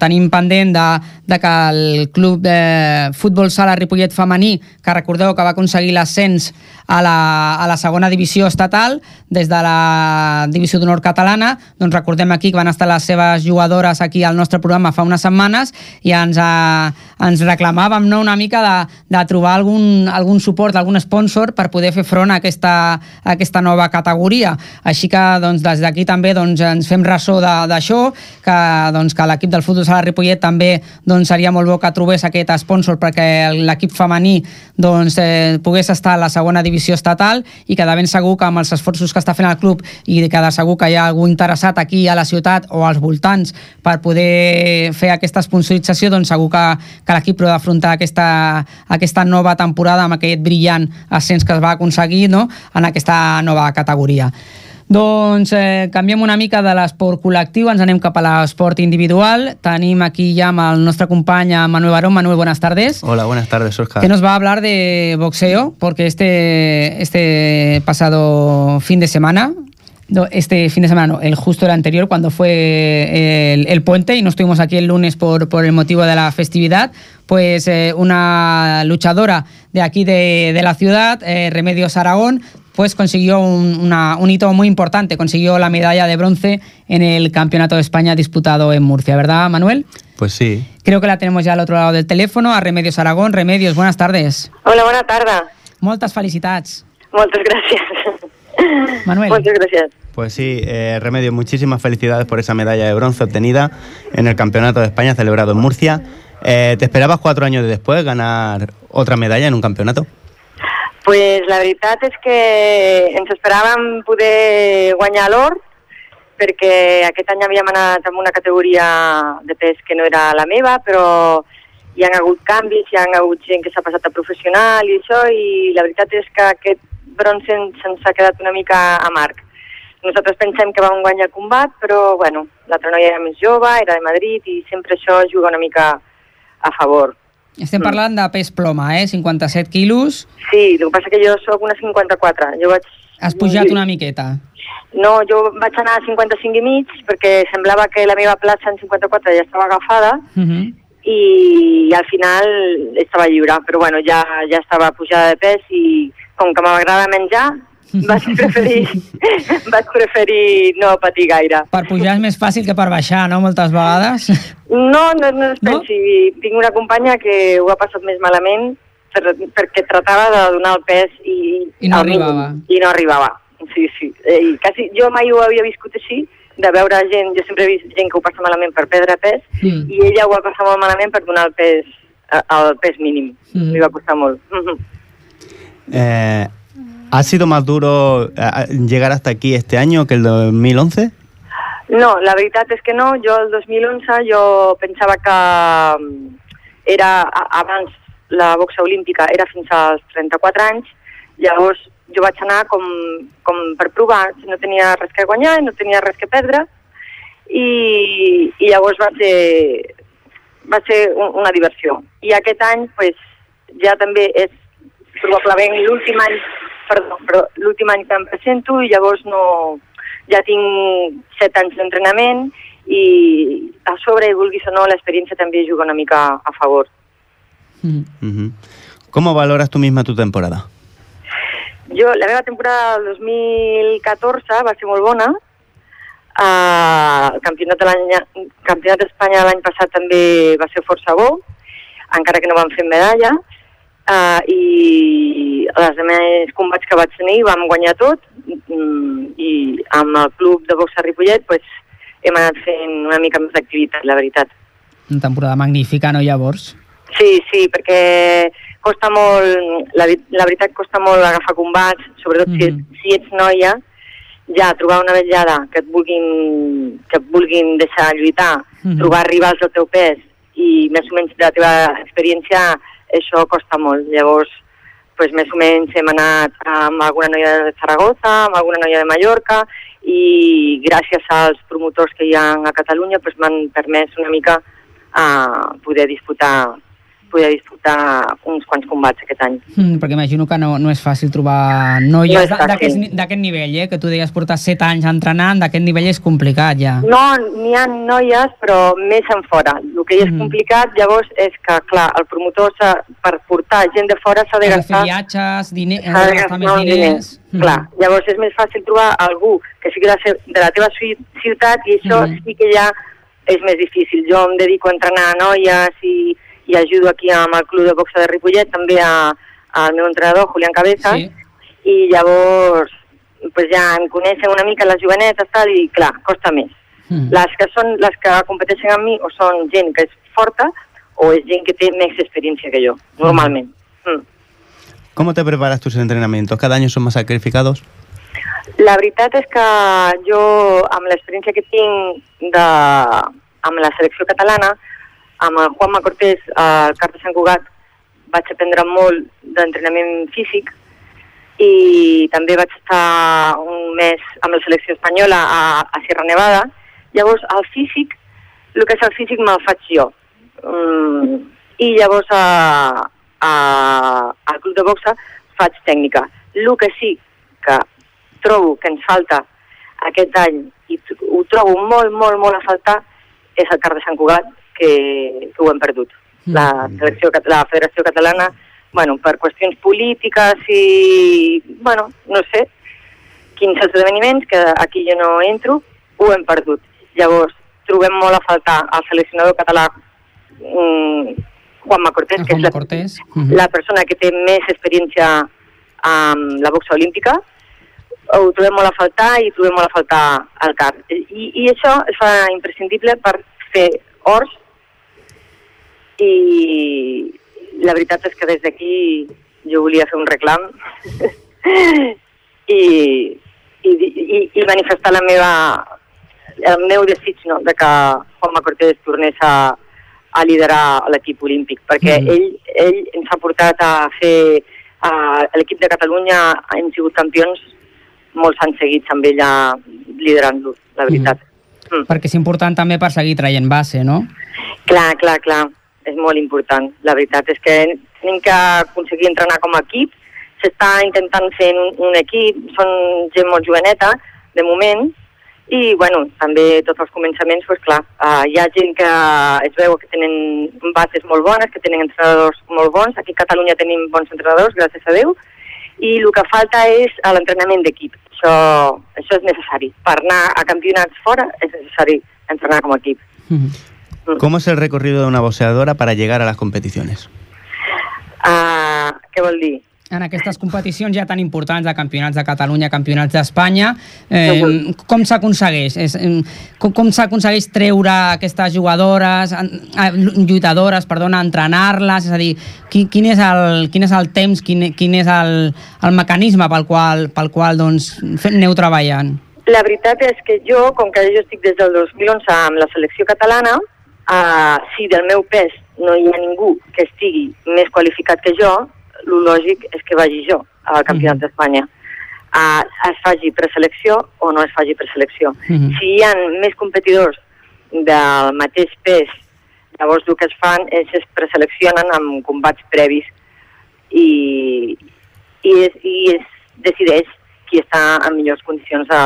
tenim pendent de, de que el club de futbol sala Ripollet femení, que recordeu que va aconseguir l'ascens a la, a la segona divisió estatal des de la divisió d'honor catalana, doncs recordem aquí que van estar les seves jugadores aquí al nostre programa fa unes setmanes i ens, eh, ens reclamàvem no, una mica de, de trobar algun, algun suport, algun sponsor per poder fer front a aquesta, a aquesta nova categoria. Així que doncs, des d'aquí també doncs, ens fem ressò d'això, que, doncs, que l'equip del futbol sala Ripollet també doncs, seria molt bo que trobés aquest sponsor perquè l'equip femení doncs, eh, pogués estar a la segona divisió estatal i que de ben segur que amb els esforços que està fent el club i que de segur que hi ha algú interessat aquí a la ciutat o als voltants per poder fer aquesta sponsorització, doncs segur que, que l'equip podrà afrontar aquesta, aquesta nova temporada amb aquest brillant ascens que es va aconseguir no? en aquesta nova categoria. Doncs eh, canviem una mica de l'esport col·lectiu, ens anem cap a l'esport individual. Tenim aquí ja amb el nostre company eh, Manuel Barón. Manuel, buenas tardes. Hola, buenas tardes, Oscar. que nos va a hablar de boxeo, porque este, este pasado fin de semana, no, este fin de semana, no, el justo el anterior, cuando fue el, el puente y no estuvimos aquí el lunes por, por el motivo de la festividad, pues eh, una luchadora de aquí de, de la ciudad, eh, Remedios Aragón, pues consiguió un, una- un hito muy importante, consiguió la medalla de bronce en el Campeonato de España disputado en Murcia, ¿verdad, Manuel? Pues sí. Creo que la tenemos ya al otro lado del teléfono, a Remedios Aragón. Remedios, buenas tardes. Hola, bona tarda. Moltes felicitats. Moltes gràcies. Manuel. Moltes gràcies. Pues sí, eh, Remedio, muchísimas felicidades por esa medalla de bronce obtenida en el Campeonato de España celebrado en Murcia. Eh, ¿Te esperabas cuatro años después ganar otra medalla en un campeonato? pues la veritat és que ens esperàvem poder guanyar l'or perquè aquest any havíem anat amb una categoria de pes que no era la meva, però hi han hagut canvis, hi han hagut gent que s'ha passat a professional i això, i la veritat és que aquest bronze ens- se'ns ha quedat una mica amarg. Nosaltres pensem que vam guanyar el combat, però bueno, l'altra noia era més jove, era de Madrid i sempre això juga una mica a favor. Estem parlant de pes ploma, eh? 57 quilos. Sí, el que passa que jo sóc una 54. Jo vaig... Has pujat una miqueta. No, jo vaig anar a 55 i mig perquè semblava que la meva plaça en 54 ja estava agafada Uh -huh. i al final estava lliure, però bueno, ja, ja estava pujada de pes i com que m'agrada menjar, vaig preferir, vaig preferir no patir gaire. Per pujar és més fàcil que per baixar, no? Moltes vegades. No, no, no es pensi. Tinc una companya que ho ha passat més malament per, perquè tratava de donar el pes i, I no al mínim, arribava. I no arribava. Sí, sí. Eh, I quasi, jo mai ho havia viscut així, de veure gent, jo sempre he vist gent que ho passa malament per perdre pes, Mm. i ella ho va passar molt malament per donar el pes, el pes mínim. Mm. Li va costar molt. Mhm. Eh, ¿Ha sido más duro eh, llegar hasta aquí este año que el 2011? No, la veritat és que no. Jo el 2011 jo pensava que mm, era abans la boxa olímpica era fins als 34 anys, llavors jo vaig anar com, com per provar, no tenia res que guanyar, no tenia res que perdre, i, i llavors va ser, va ser un, una diversió. I aquest any pues, ja també és probablement l'últim any, perdó, però l'últim any que em presento i llavors no, ja tinc set anys d'entrenament i a sobre, vulguis o no, l'experiència també juga una mica a favor. Ujú. ¿Cómo valoras tú misma tu temporada? Jo, la meva temporada del 2014 va ser molt bona. Uh, el campionat de l'any- campionat d'Espanya l'any passat també va ser força bo, encara que no vam fer medalla. Uh, I els demés combats que vaig tenir vam guanyar tot mm, i amb el club de boxa Ripollet pues, hem anat fent una mica més d'activitat, la veritat. Una temporada magnífica, no, llavors? Sí, sí, perquè costa molt, la, la veritat costa molt agafar combats, sobretot mm -hmm. si, si ets noia, ja trobar una vetllada que et vulguin, que et vulguin deixar lluitar, mm Mhm. -hmm. trobar rivals del teu pes i més o menys de la teva experiència, això costa molt. Llavors, pues, més o menys hem anat amb alguna noia de Zaragoza, amb alguna noia de Mallorca, i gràcies als promotors que hi ha a Catalunya pues, m'han permès una mica a poder disputar poder disputar uns quants combats aquest any. Mm, perquè imagino que no, no és fàcil trobar No noies no d'aquest ni- d'aquest nivell, eh? que tu deies portar 7 anys entrenant, d'aquest nivell és complicat ja. No, n'hi ha noies, però més en fora. El que és Mhm. complicat, llavors, és que, clar, el promotor, s'ha- per portar gent de fora s'ha de Has de fer gastar... viatges, diner, s'ha de gastar més uns diners. Mm. Clar, llavors és més fàcil trobar algú que sigui de, la de la teva ci- ciutat i això Mhm. sí que ja és més difícil. Jo em dedico a entrenar noies i, i ajudo aquí amb el club de boxa de Ripollet, també a- al meu entrenador, Julián Cabezas, Sí. i llavors pues ja em coneixen una mica les jovenetes tal, i clar, costa més. Mm. Les que són les que competeixen amb mi o són gent que és forta o és gent que té més experiència que jo, normalment. Mm. ¿Cómo te preparas tus entrenamientos? ¿Cada año son más sacrificados? La veritat és que jo, amb l'experiència que tinc de, amb la selecció catalana, amb el Juanma Cortés al CAR de Sant Cugat, vaig aprendre molt d'entrenament físic i també vaig estar un mes amb la selecció espanyola a, a Sierra Nevada. Llavors, el físic, el que és el físic me'l faig jo. Mm, I llavors a, a, al club de boxa faig tècnica. El que sí que trobo que ens falta aquest any i ho trobo molt, molt, molt a faltar és el car de Sant Cugat, que, que ho hem perdut. La, selecció, cat- la Federació Catalana, bueno, per qüestions polítiques i, bueno, no sé, quins esdeveniments, que aquí jo no entro, ho hem perdut. Llavors, trobem molt a faltar el seleccionador català mm, Juanma Cortés, que és la, Cortés. Mhm. la persona que té més experiència amb la boxa olímpica, ho trobem molt a faltar i trobem molt a faltar al CAR. I, i això es fa imprescindible per fer ors i la veritat és que des d'aquí jo volia fer un reclam i, i, i, i manifestar la meva el meu desig no, de que Juanma Cortés tornés a, a liderar l'equip olímpic, perquè mm. ell, ell ens ha portat a fer... A, l'equip de Catalunya hem sigut campions molts anys seguits amb ella liderant-lo, la veritat. Mm. Perquè és important també per seguir traient base, no? Clar, clar, clar, és molt important. La veritat és que tenim que aconseguir entrenar com a equip, s'està intentant fer un, un equip, són gent molt joveneta, de moment, i bueno, també tots els començaments, doncs clar, uh, hi ha gent que es veu que tenen bases molt bones, que tenen entrenadors molt bons, aquí a Catalunya tenim bons entrenadors, gràcies a Déu, i el que falta és l'entrenament d'equip. Això, això és necessari. Per anar a campionats fora és necessari entrenar com a equip. ¿Cómo es el recorrido de una boxeadora para llegar a las competiciones? Uh, què vol dir? En aquestes competicions ja tan importants de campionats de Catalunya, campionats d'Espanya, eh, com s'aconsegueix? És, em, Com, com s'aconsegueix treure aquestes jugadores, eh, lluitadores, perdona, entrenar-les? És a dir, qui, quin, és el, quin és el temps, quin, quin és el, el mecanisme pel qual, pel qual doncs, aneu treballant? La veritat és que jo, com que jo estic des del 2011 amb la selecció catalana, uh, si del meu pes no hi ha ningú que estigui més qualificat que jo, el lògic és que vagi jo al Campionat d'Espanya. Uh, es faci preselecció o no es faci preselecció. Mhm. Si hi ha més competidors del mateix pes, llavors el que es fan és es preseleccionen amb combats previs i, i, es, i es decideix qui està en millors condicions de,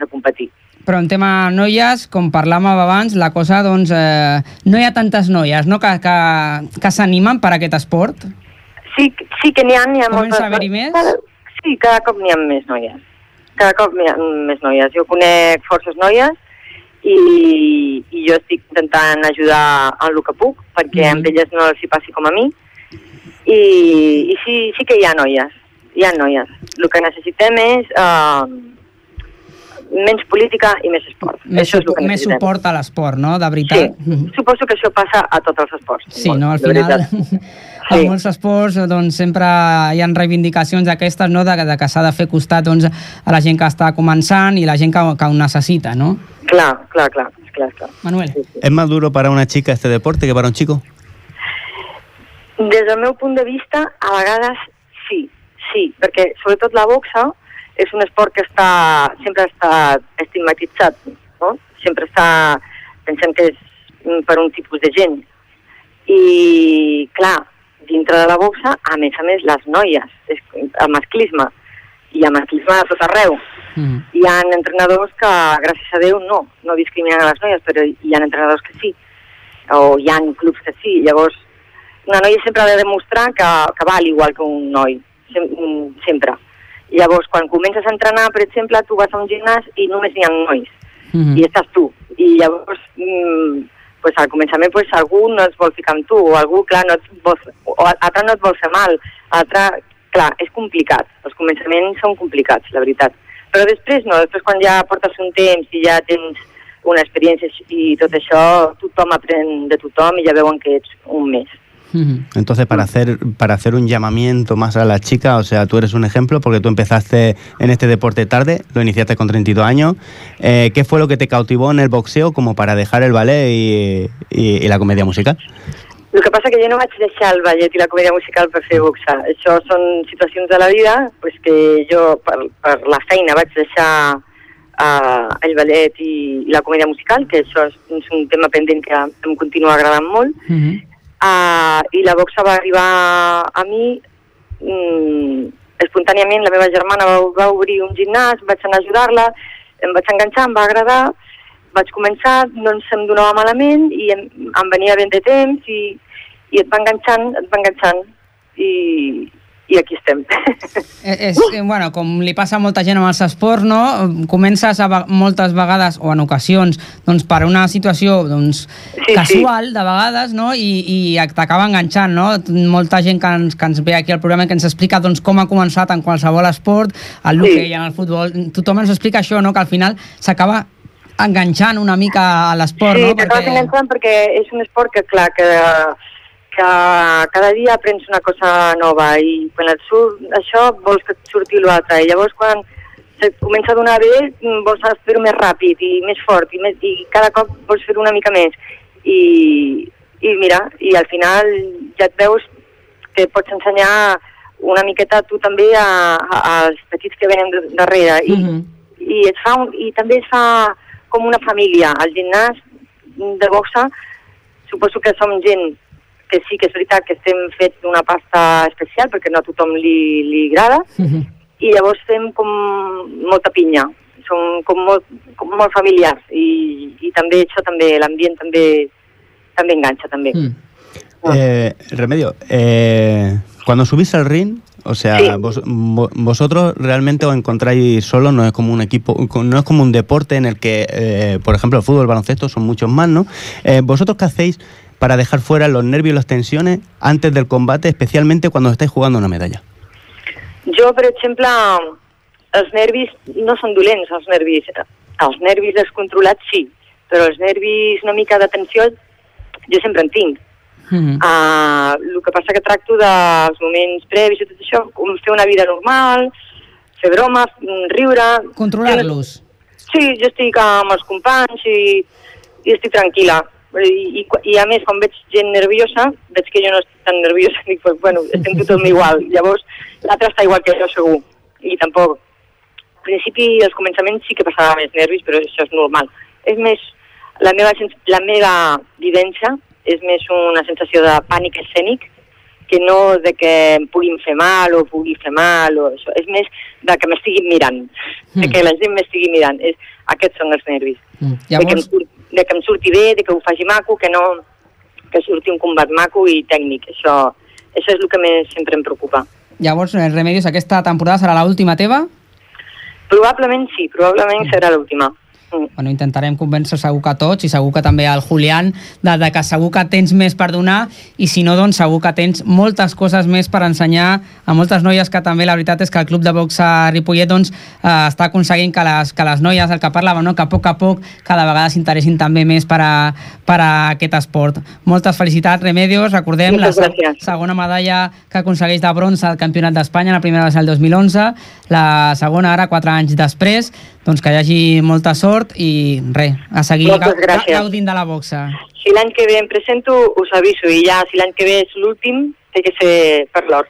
de competir. Però en tema noies, com parlàvem abans, la cosa, doncs, eh, no hi ha tantes noies no? que, que, que s'animen per aquest esport? Sí, sí que n'hi ha, n'hi ha Comença a haver-hi més? Cada, sí, cada cop n'hi ha més noies. Cada cop n'hi ha més noies. Jo conec forces noies i, i jo estic intentant ajudar en el que puc perquè Mhm. amb elles no els hi passi com a mi i, i sí, sí que hi ha noies, hi ha noies. El que necessitem és uh, menys política i més esport. Més, Això és el que més suport a l'esport, no? De veritat. Sí, suposo que això passa a tots els esports. Sí, Molt, no? Al final, veritat. en molts esports doncs, sempre hi ha reivindicacions d'aquestes, no? de, de que s'ha de fer costat doncs, a la gent que està començant i la gent que, que ho necessita, no? Clar, clar, clar. clar, clar. Manuel. ¿Es más duro para una chica este deporte que para un chico? Des del meu punt de vista, a vegades sí, sí, perquè sobretot la boxa és un esport que està, sempre està estigmatitzat, no? Sempre està, pensem que és per un tipus de gent. I, clar, dintre de la boxa, a més a més, les noies, és, el masclisme, hi ha masclisme a tot arreu. Mm. Hi ha entrenadors que, gràcies a Déu, no, no discriminen a les noies, però hi ha entrenadors que sí, o hi ha clubs que sí. Llavors, una noia sempre ha de demostrar que, que val igual que un noi, sem mm, sempre. Llavors, quan comences a entrenar, per exemple, tu vas a un gimnàs i només hi ha nois, Mhm. i estàs tu. I llavors, mm, pues, al començament pues, algú no es vol ficar amb tu, o algú, clar, no et vol, o altre no et vol fer mal, altre, clar, és complicat. Els començaments són complicats, la veritat. Però després no, després quan ja portes un temps i ja tens una experiència i tot això, tothom aprèn de tothom i ja veuen que ets un més. Entonces, para hacer, para hacer un llamamiento más a las chicas, o sea, tú eres un ejemplo porque tú empezaste en este deporte tarde, lo iniciaste con 32 años. Eh, ¿Qué fue lo que te cautivó en el boxeo como para dejar el ballet y, y- y la comedia musical? El que passa que jo no vaig deixar el ballet i la comèdia musical per fer boxa. Això són situacions de la vida pues, que jo, per, per la feina, vaig deixar uh, el ballet i, i la comèdia musical, que això és, és un tema pendent que em continua agradant molt. Uh, I la boxa va arribar a mi mm, espontàniament. La meva germana va, va obrir un gimnàs, vaig anar a ajudar-la, em vaig enganxar, em va agradar, vaig començar, no ens em donava malament i em, em venia ben de temps i, i et va enganxant, et va enganxant i, i aquí estem. Eh, És, eh, bueno, com li passa a molta gent amb els esports, no? Comences a, moltes vegades, o en ocasions, doncs, per una situació doncs, Sí, casual, de vegades, no? I, i t'acaba enganxant, no? Molta gent que ens, que ens ve aquí al programa que ens explica doncs, com ha començat en qualsevol esport, el Sí. hoquei, en el futbol, tothom ens explica això, no? Que al final s'acaba enganxant una mica a l'esport, sí, no? t'acabes enganxant perquè és un esport que, clar, que, que cada dia aprens una cosa nova i quan et surt això vols que et surti l'altre i llavors quan se't comença a donar bé, mm, vols fer-ho més ràpid i més fort i, més, i cada cop vols fer-ho una mica més. I, I mira, i al final ja et veus que pots ensenyar una miqueta tu també a, a, als petits que venen darrere. I, Mhm. i, et fa un, I també es fa com una família. Al gimnàs de boxa suposo que som gent que sí que és veritat que estem fets d'una pasta especial perquè no a tothom li, li agrada Mhm. i llavors fem com molta pinya som com molt, com molt familiars i, i també això també, l'ambient també també enganxa també. Mm. Eh, Remedio, eh, cuando subís al ring, o sea, Sí. vos- vo- vosotros realmente os encontráis solos, no es como un equipo, no es como un deporte en el que, eh, por ejemplo, el fútbol, el baloncesto son muchos más, ¿no? Eh, ¿Vosotros qué hacéis para dejar fuera los nervios y las tensiones antes del combate, especialmente cuando estáis jugando una medalla? Jo, per exemple, els nervis no són dolents, els nervis. Els nervis descontrolats sí, però els nervis una mica de tensió jo sempre en tinc. Mhm. Uh, el que passa que tracto dels moments previs i tot això, com fer una vida normal, fer bromes, mm, riure... Controlar-los. Sí, jo estic amb els companys i, i estic tranquil·la. I, i, I a més, quan veig gent nerviosa, veig que jo no estic tan nerviosa, dic, pues, bueno, estem tothom igual. Llavors, l'altre està igual que jo, segur. I tampoc... Al principi, als començaments sí que passava més nervis, però això és normal. És més, la meva, la meva vivència és més una sensació de pànic escènic que no de que em puguin fer mal o pugui fer mal o això. És més de que m'estiguin mirant, de que la gent m'estigui mirant. És, aquests són els nervis. Mm. De, que em, Llavors, de que em surti bé, de que ho faci maco, que no que surti un combat maco i tècnic. Això, això és el que més sempre em preocupa. llavors eh, Remedios, aquesta temporada serà l'última teva? Probablement sí, probablement serà l'última. Bueno, intentarem convèncer segur que tots i segur que també al Julián de, de que segur que tens més per donar i si no, doncs segur que tens moltes coses més per ensenyar a moltes noies que també la veritat és que el club de boxa Ripollet doncs, eh, està aconseguint que les, que les noies, el que parlava, no? que a poc a poc cada vegada s'interessin també més per a, per a aquest esport. Moltes felicitats, Remedios. Recordem Moltes la gràcies. segona medalla que aconsegueix de bronze al Campionat d'Espanya, la primera va ser el 2011, la segona ara, quatre anys després, doncs que hi hagi molta sort i res, a seguir Moltes gau- gràcies. gaudint de la boxa. Si l'any que ve em presento, us aviso i ja, si l'any que ve és l'últim, té que ser per l'or.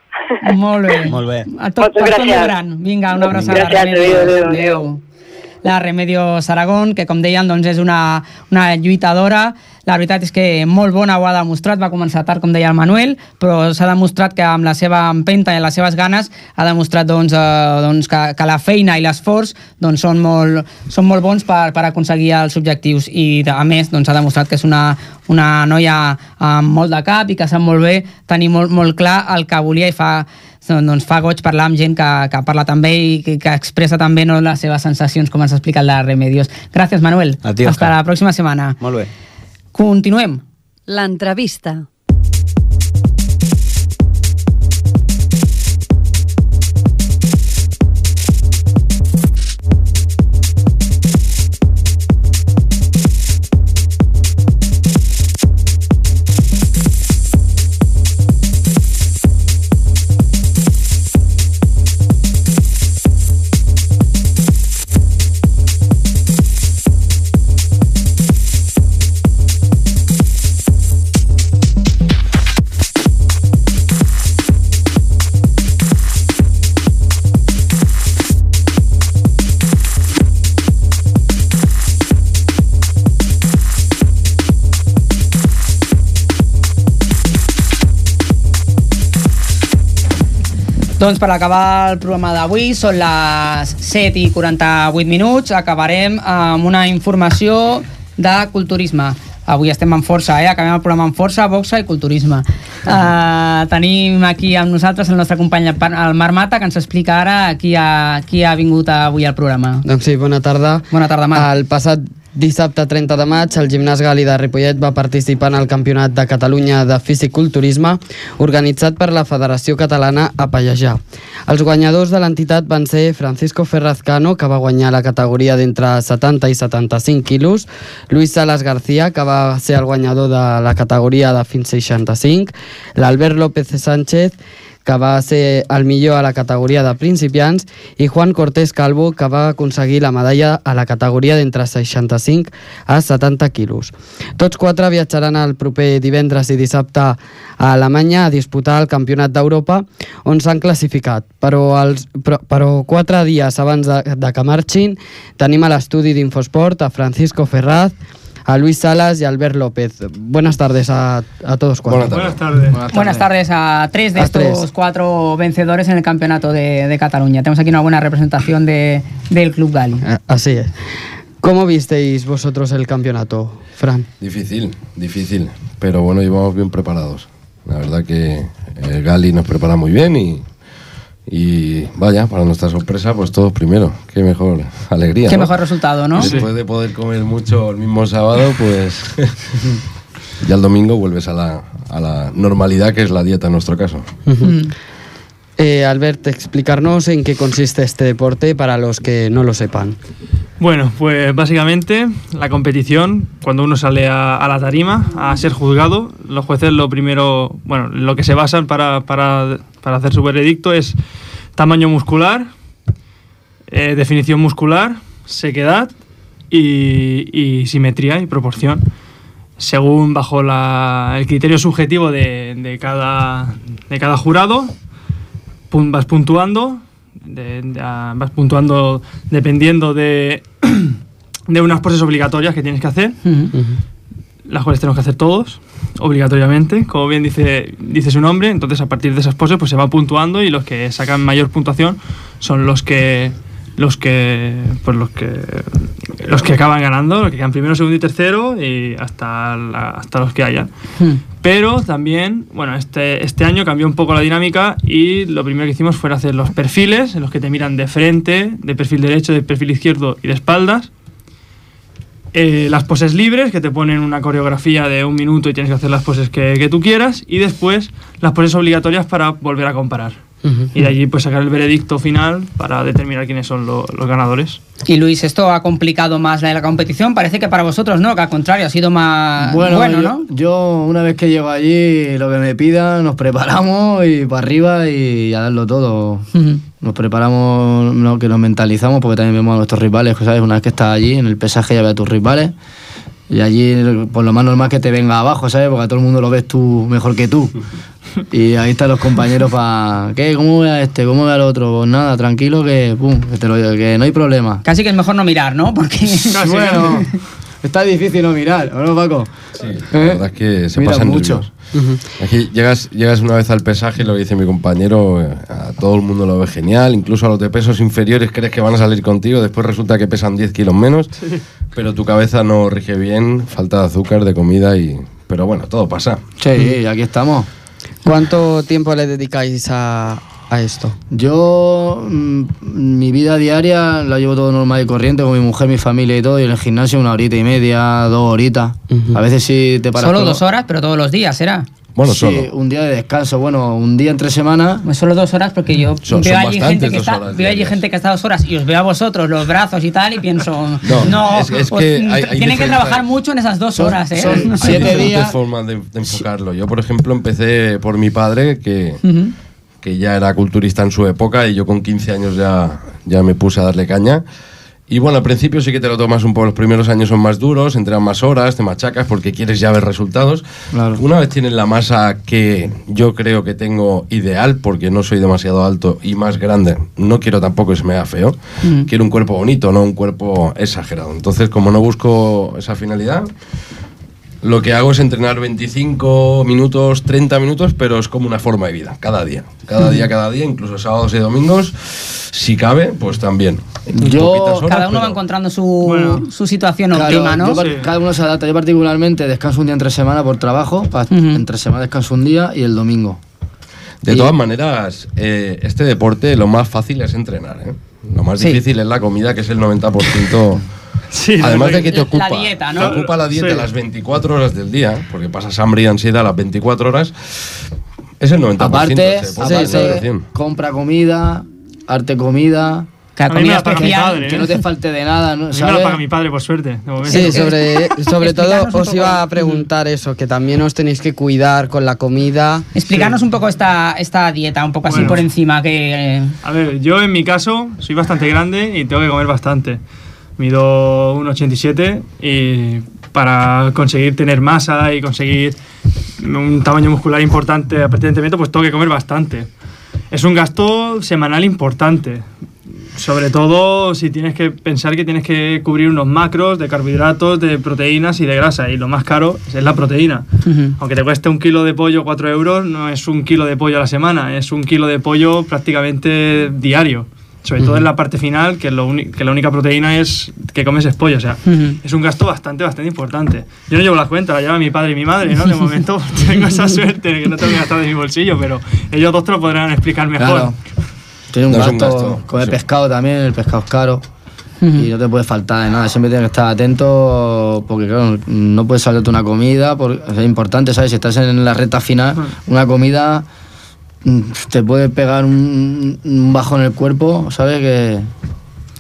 Molt bé. Molt bé. A tot, Moltes gràcies. gran. Vinga, una abraçada. Gràcies, Remedio. adéu, adéu, La Remedio Saragón, que com deien doncs és una, una lluitadora, la veritat és que molt bona ho ha demostrat, va començar tard com deia el Manuel, però s'ha demostrat que amb la seva empenta i les seves ganes ha demostrat doncs, eh, doncs que, que la feina i l'esforç doncs, són, molt, són molt bons per, per aconseguir els objectius. I a més doncs, ha demostrat que és una, una noia amb molt de cap i que sap molt bé tenir molt, molt clar el que volia i fa doncs fa goig parlar amb gent que, que parla també i que, que expressa també no, les seves sensacions, com ens explica el de Remedios. Gràcies, Manuel. A ti, Hasta la pròxima setmana. Molt bé. Continuem. L'entrevista. Doncs per acabar el programa d'avui, són les 7 i 48 minuts, acabarem amb una informació de culturisme. Avui estem amb força, eh? acabem el programa amb força, boxa i culturisme. Uh, tenim aquí amb nosaltres el nostre company el Marc Mata, que ens explica ara qui ha, qui ha vingut avui al programa. Doncs sí, bona tarda. Bona tarda, Marc. El passat dissabte 30 de maig, el Gimnàs Gali de Ripollet va participar en el Campionat de Catalunya de Fisiculturisme organitzat per la Federació Catalana a Pallejà. Els guanyadors de l'entitat van ser Francisco Ferraz Cano, que va guanyar la categoria d'entre 70 i 75 quilos, Luis Salas García, que va ser el guanyador de la categoria de fins 65, l'Albert López Sánchez, que va ser el millor a la categoria de principiants, i Juan Cortés Calvo, que va aconseguir la medalla a la categoria d'entre 65 a 70 quilos. Tots quatre viatjaran el proper divendres i dissabte a Alemanya a disputar el Campionat d'Europa, on s'han classificat. Però, els, però, però quatre dies abans de, de que marxin, tenim a l'estudi d'Infosport a Francisco Ferraz, a Luis Salas y a Albert López. Buenas tardes a, a todos cuatro. Buenas tardes. Buenas tardes a tres de A estos tres. cuatro vencedores en el campeonato de, de Cataluña. Tenemos aquí una buena representación de, del Club Gali. Eh, Así es. ¿Cómo visteis vosotros el campeonato, Fran? Difícil, difícil. Pero bueno, llevamos bien preparados. La verdad que el Gali nos prepara muy bien y, y vaya, para nuestra sorpresa, pues todos primero. Qué mejor alegría. Qué ¿no? mejor resultado, ¿no? Después de poder comer mucho el mismo sábado, pues ya el domingo vuelves a la, a la normalidad que es la dieta en nuestro caso. Eh, Albert, explicarnos en qué consiste este deporte para los que no lo sepan. Bueno, pues básicamente la competición, cuando uno sale a, la tarima a ser juzgado, los jueces lo primero, bueno, lo que se basan para, para- para hacer su veredicto es tamaño muscular, eh, definición muscular, sequedad y, simetría y proporción. Según bajo el criterio subjetivo de, de cada, de cada jurado, vas puntuando, de- de- ah, vas puntuando dependiendo de, de unas poses obligatorias que tienes que hacer, las cuales tenemos que hacer todos, obligatoriamente, como bien dice, dice su nombre, entonces a partir de esas poses pues se va puntuando y los que sacan mayor puntuación son los que los que pues los que los que acaban ganando, los que quedan primero, segundo y tercero y hasta la- hasta los que hayan. Pero también, bueno, este, este año cambió un poco la dinámica y lo primero que hicimos fue hacer los perfiles, en los que te miran de frente, de perfil derecho, de perfil izquierdo y de espaldas. Eh, las poses libres, que te ponen una coreografía de un minuto y tienes que hacer las poses que, que tú quieras. Y después las poses obligatorias para volver a comparar. Y de allí pues sacar el veredicto final para determinar quiénes son lo- los ganadores. Y Luis, esto ha complicado más la, la competición. Parece que para vosotros no, que al contrario, ha sido más bueno, Bueno, yo, ¿no? yo una vez que llego allí, lo que me pidan, nos preparamos y para arriba y a darlo todo. Nos preparamos, no, que nos mentalizamos porque también vemos a nuestros rivales, ¿sabes? Una vez que estás allí, en el pesaje ya ves a tus rivales. Y allí, por lo más normal que te venga abajo, ¿sabes? Porque a todo el mundo lo ves tú mejor que tú. Y ahí están los compañeros para... ¿Qué? ¿Cómo ve a este? ¿Cómo ve al otro? Pues nada, tranquilo que, pum, que, te lo, que no hay problema. Casi que es mejor no mirar, ¿no? Porque Bueno, está difícil no mirar, ¿o no, Paco? Sí, la verdad es que se Mira pasan mucho. nervios. Aquí llegas, llegas una vez al pesaje, lo que dice mi compañero, eh, a todo el mundo lo ve genial, incluso a los de pesos inferiores crees que van a salir contigo, después resulta que pesan 10 kilos menos, pero tu cabeza no rige bien, falta de azúcar, de comida y... Pero bueno, todo pasa. Sí, aquí estamos. ¿Cuánto tiempo le dedicáis a, a esto? Yo, mm, mi vida diaria la llevo todo normal y corriente con mi mujer, mi familia y todo, y en el gimnasio una horita y media, dos horitas. A veces sí te paras Solo dos horas, pero todos los días, ¿será? Sí, un día de descanso, bueno, un día entre semana. Pues solo dos horas porque yo Son- veo son allí gente que está, veo allí gente que está dos horas y os veo a vosotros los brazos y tal y pienso no, No, es- es pues, que hay- hay tienen que trabajar mucho en esas dos horas, ¿eh? Hay diferentes formas de, de enfocarlo. Yo, por ejemplo, empecé por mi padre, que, Ujú. que ya era culturista en su época, y yo con 15 años ya, ya me puse a darle caña. Y bueno, al principio sí que te lo tomas un poco, los primeros años son más duros, entrenas más horas, te machacas porque quieres ya ver resultados. Una vez tienes la masa que yo creo que tengo ideal, porque no soy demasiado alto y más grande, no quiero tampoco que se me vea feo, Mm. quiero un cuerpo bonito, no un cuerpo exagerado. Entonces, como no busco esa finalidad, lo que hago es entrenar 25 minutos, 30 minutos, pero es como una forma de vida, cada día. Cada día, cada día, incluso sábados y domingos, si cabe, pues también. Yo- horas, Cada uno va encontrando su, su situación Claro, óptima, ¿no? yo Cada uno se adapta. Yo particularmente descanso un día entre semana por trabajo, entre semana descanso un día y el domingo. De todas maneras, eh, este deporte lo más fácil es entrenar. ¿eh? Lo más Sí. difícil es la comida, que es el 90%. La Además de que te ocupa, La dieta, ¿no? te ocupa la dieta Sí. las 24 horas del día, porque pasas hambre y ansiedad las 24 horas, es el 90%. Aparte, aparte, compra comida, arte comida. La A mí me comida la paga mi especial. padre, Que ¿eh? no te falte de nada, ¿no? A mí me la paga mi padre, por suerte. Sí, sobre, sobre todo os iba a preguntar eso, que también os tenéis que cuidar con la comida. Explicarnos un poco esta, esta dieta, un poco así Bueno. por encima, que... eh, A ver, yo en mi caso soy bastante grande y tengo que comer bastante. Mido 1,87 y para conseguir tener masa y conseguir un tamaño muscular importante a partir de entrenamiento, pues tengo que comer bastante. Es un gasto semanal importante. Sobre todo si tienes que pensar que tienes que cubrir unos macros de carbohidratos, de proteínas y de grasa. Y lo más caro es la proteína. Aunque te cueste un kilo de pollo 4 euros, no es un kilo de pollo a la semana, es un kilo de pollo prácticamente diario. Sobre todo en la parte final, que, lo que la única proteína es que comes es pollo. O sea, es un gasto bastante, bastante importante. Yo no llevo las cuentas, la llevan mi padre y mi madre, ¿no? De momento tengo esa suerte de que no tengo que gastar de mi bolsillo, pero ellos dos te lo podrán explicar mejor. Claro. Tiene un No es un gasto, gasto, comer sí. pescado también, el pescado es caro. Y no te puede faltar de nada, siempre tienes que estar atento porque claro, no puedes saltarte una comida, por- es importante, ¿sabes? Si estás en la recta final, una comida te puede pegar un, un bajo en el cuerpo, ¿sabes? Que,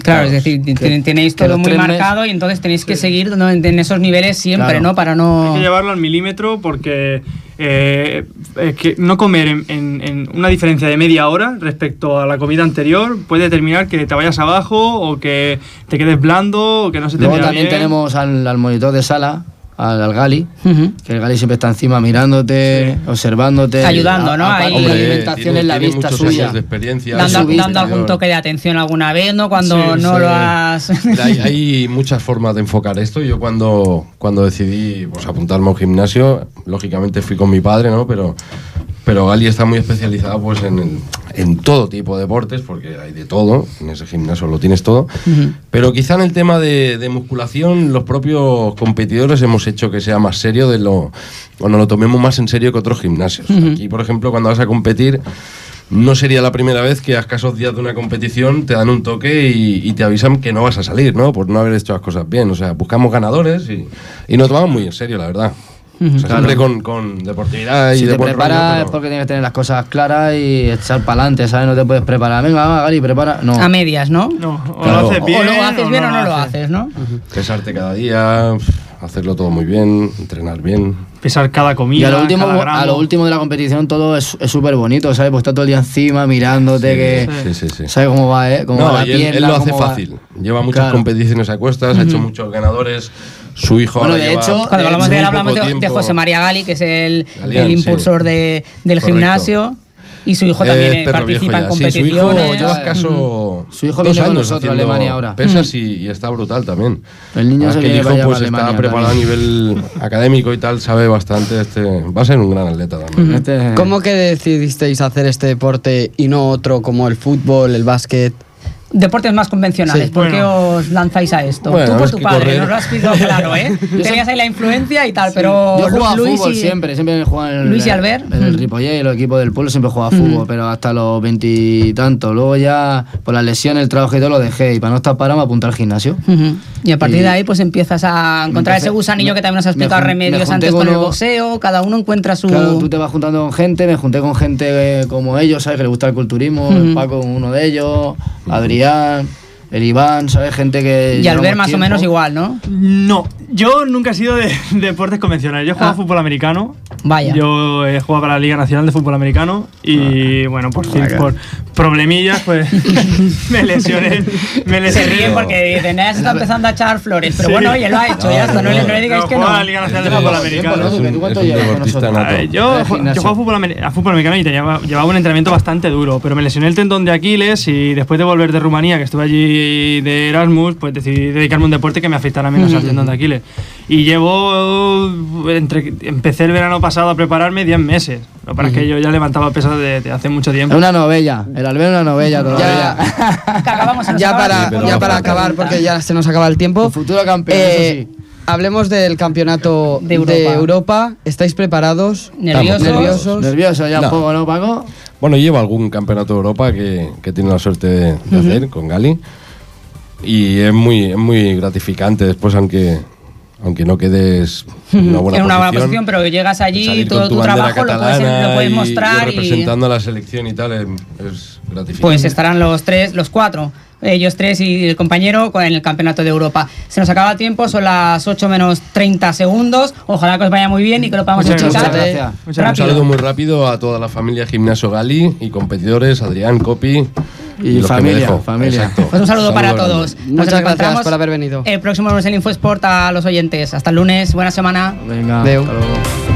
Claro, es decir, que- ten- tenéis todo muy marcado y entonces tenéis que seguir ¿no? en en esos niveles siempre, Claro. ¿no? Para no... Hay que llevarlo al milímetro porque eh, es que no comer en, en- en una diferencia de media hora respecto a la comida anterior puede determinar que te vayas abajo o que te quedes blando o que no se te Luego también bien. tenemos al, al monitor de sala, al, al Gali, Ujú. que el Gali siempre está encima mirándote, observándote. Ayudando, ¿no? Ahí- la Hombre, alimentación es la tiene vista suya. de experiencia. Dando, su dando algún toque de atención alguna vez, ¿no? Cuando Sí, no sí. lo has... Hay, hay muchas formas de enfocar esto. Yo cuando, cuando decidí pues, apuntarme a un gimnasio, lógicamente fui con mi padre, ¿no? Pero, pero Gali está muy especializada pues, en, en todo tipo de deportes, porque hay de todo. En ese gimnasio lo tienes todo. Pero quizá en el tema de, de musculación, los propios competidores hemos hecho que sea más serio de lo. o nos lo tomemos más en serio que otros gimnasios. Aquí, por ejemplo, cuando vas a competir. No sería la primera vez que a escasos días de una competición te dan un toque y, y te avisan que no vas a salir, ¿no? Por no haber hecho las cosas bien. O sea, buscamos ganadores y, y nos tomamos muy en serio, la verdad. O sea, Claro. Siempre con, con deportividad y Si de te buen rollo, preparas es pero- porque tienes que tener las cosas claras y echar para adelante, ¿sabes? No te puedes preparar. Venga, va, Gali, prepara. No. A medias, ¿no? No, o Claro. lo haces bien o lo haces bien o no lo haces. haces, ¿no? pesarte cada día, hacerlo todo muy bien, entrenar bien. Pesar cada comida, Y a lo último, cada a lo último de la competición todo es es súper bonito, ¿sabes? Pues está todo el día encima mirándote, que Sí, sí, sí. ¿sabes cómo va, eh? Cómo No, va la él, él pierna, lo hace cómo va- fácil. Lleva muchas Claro. competiciones a cuestas, ha hecho muchos ganadores. Su hijo Bueno, ahora de lleva hecho, Cuando hablamos de él, hablamos de. José María Gali, que es el, Galián, el sí. impulsor de, del Correcto. gimnasio. Y su hijo también Es eh, participa en ya. Sí, su hijo competiciones. lleva escaso Su hijo dos años nosotros haciendo Alemania ahora. pesas y, y está brutal también. El niño se que el hijo pues está Alemania preparado a nivel académico y tal, sabe bastante. Este va a ser un gran atleta también. Este- ¿Cómo que decidisteis hacer este deporte y no otro como el fútbol, el básquet? Deportes más convencionales, Sí. ¿por qué Bueno. os lanzáis a esto? Bueno, Tú por tu padre, correr- nos lo has pedido claro, ¿eh? Tenías ahí la influencia y tal, pero Yo jugaba Luis fútbol y- siempre, siempre he jugado en el, Luis y Albert. en el Mm. Ripollet y los equipos del pueblo siempre jugaba a fútbol, pero hasta los veintitantos. Luego ya por las lesiones, el trabajo y todo lo dejé y para no estar parado me apunté al gimnasio. Y a partir Y- de ahí pues empiezas a encontrar empecé- ese gusanillo me- que también nos me explicado me Remedios antes con el boxeo, cada uno encuentra su... Claro, tú te vas juntando con gente, me junté con gente como ellos, ¿sabes? Que le gusta el culturismo, Ujú. el Paco, uno de ellos, Adrián, el Iván, ¿sabes? Gente que. y al ver más o menos igual, ¿no? No, yo nunca he sido de, deportes convencionales. Yo he jugado Ah. fútbol americano. Vaya. Yo he jugado para la Liga Nacional de Fútbol Americano y bueno, por fin, por problemillas, pues me lesioné. Me Se lesioné. ríen porque dicen, ya se está empezando a echar flores, pero Sí. bueno, oye, lo ha hecho, ya está, no, le, no le digáis que no. a la Liga Nacional de Fútbol Americano. yo, yo jugaba fútbol, a fútbol americano y tenía- llevaba un entrenamiento bastante duro, pero me lesioné el tendón de Aquiles y después de volver de Rumanía, que estuve allí de Erasmus, pues decidí dedicarme a un deporte que me afectara menos al tendón de Aquiles. Y llevo, entre, empecé el verano pasado a prepararme 10 meses. Lo que pasa es que yo ya levantaba pesas de, de hace mucho Es tiempo. una novella, el Albert es una novella todavía. Que acabamos, se nos Ya el para, ya para acabar, pregunta. porque ya se nos acaba el tiempo. Tu futuro campeón, Eh, eso sí. Hablemos del campeonato De de Europa. ¿Estáis preparados? Nerviosos. Nerviosos. Nervioso ya No. un poco, ¿no, Paco? Bueno, llevo algún campeonato de Europa que, que tiene la suerte de, de hacer con Gali. Y es muy, es muy gratificante después, aunque, aunque no quedes en una buena en una buena posición, pero llegas allí y todo tu tu trabajo lo puedes, lo puedes y- mostrar y y, representando a la selección y tal, eh, es gratificante. pues estarán los tres, los cuatro, ellos tres y el compañero con el Campeonato de Europa. Se nos acaba el tiempo, son las 8 menos 30 segundos. Ojalá que os vaya muy bien y que lo podamos Muchas escuchar. gracias. Muchas Un saludo muy rápido a toda la familia Gimnasio Gali y competidores, Adrián, Copi Y los que me familia, dejo. familia. Exacto. Pues un saludo para grande. todos. Nos Muchas gracias por haber venido. El próximo lunes en InfoSport a los oyentes. Hasta el lunes, buena semana. Venga, Adeu. hasta luego.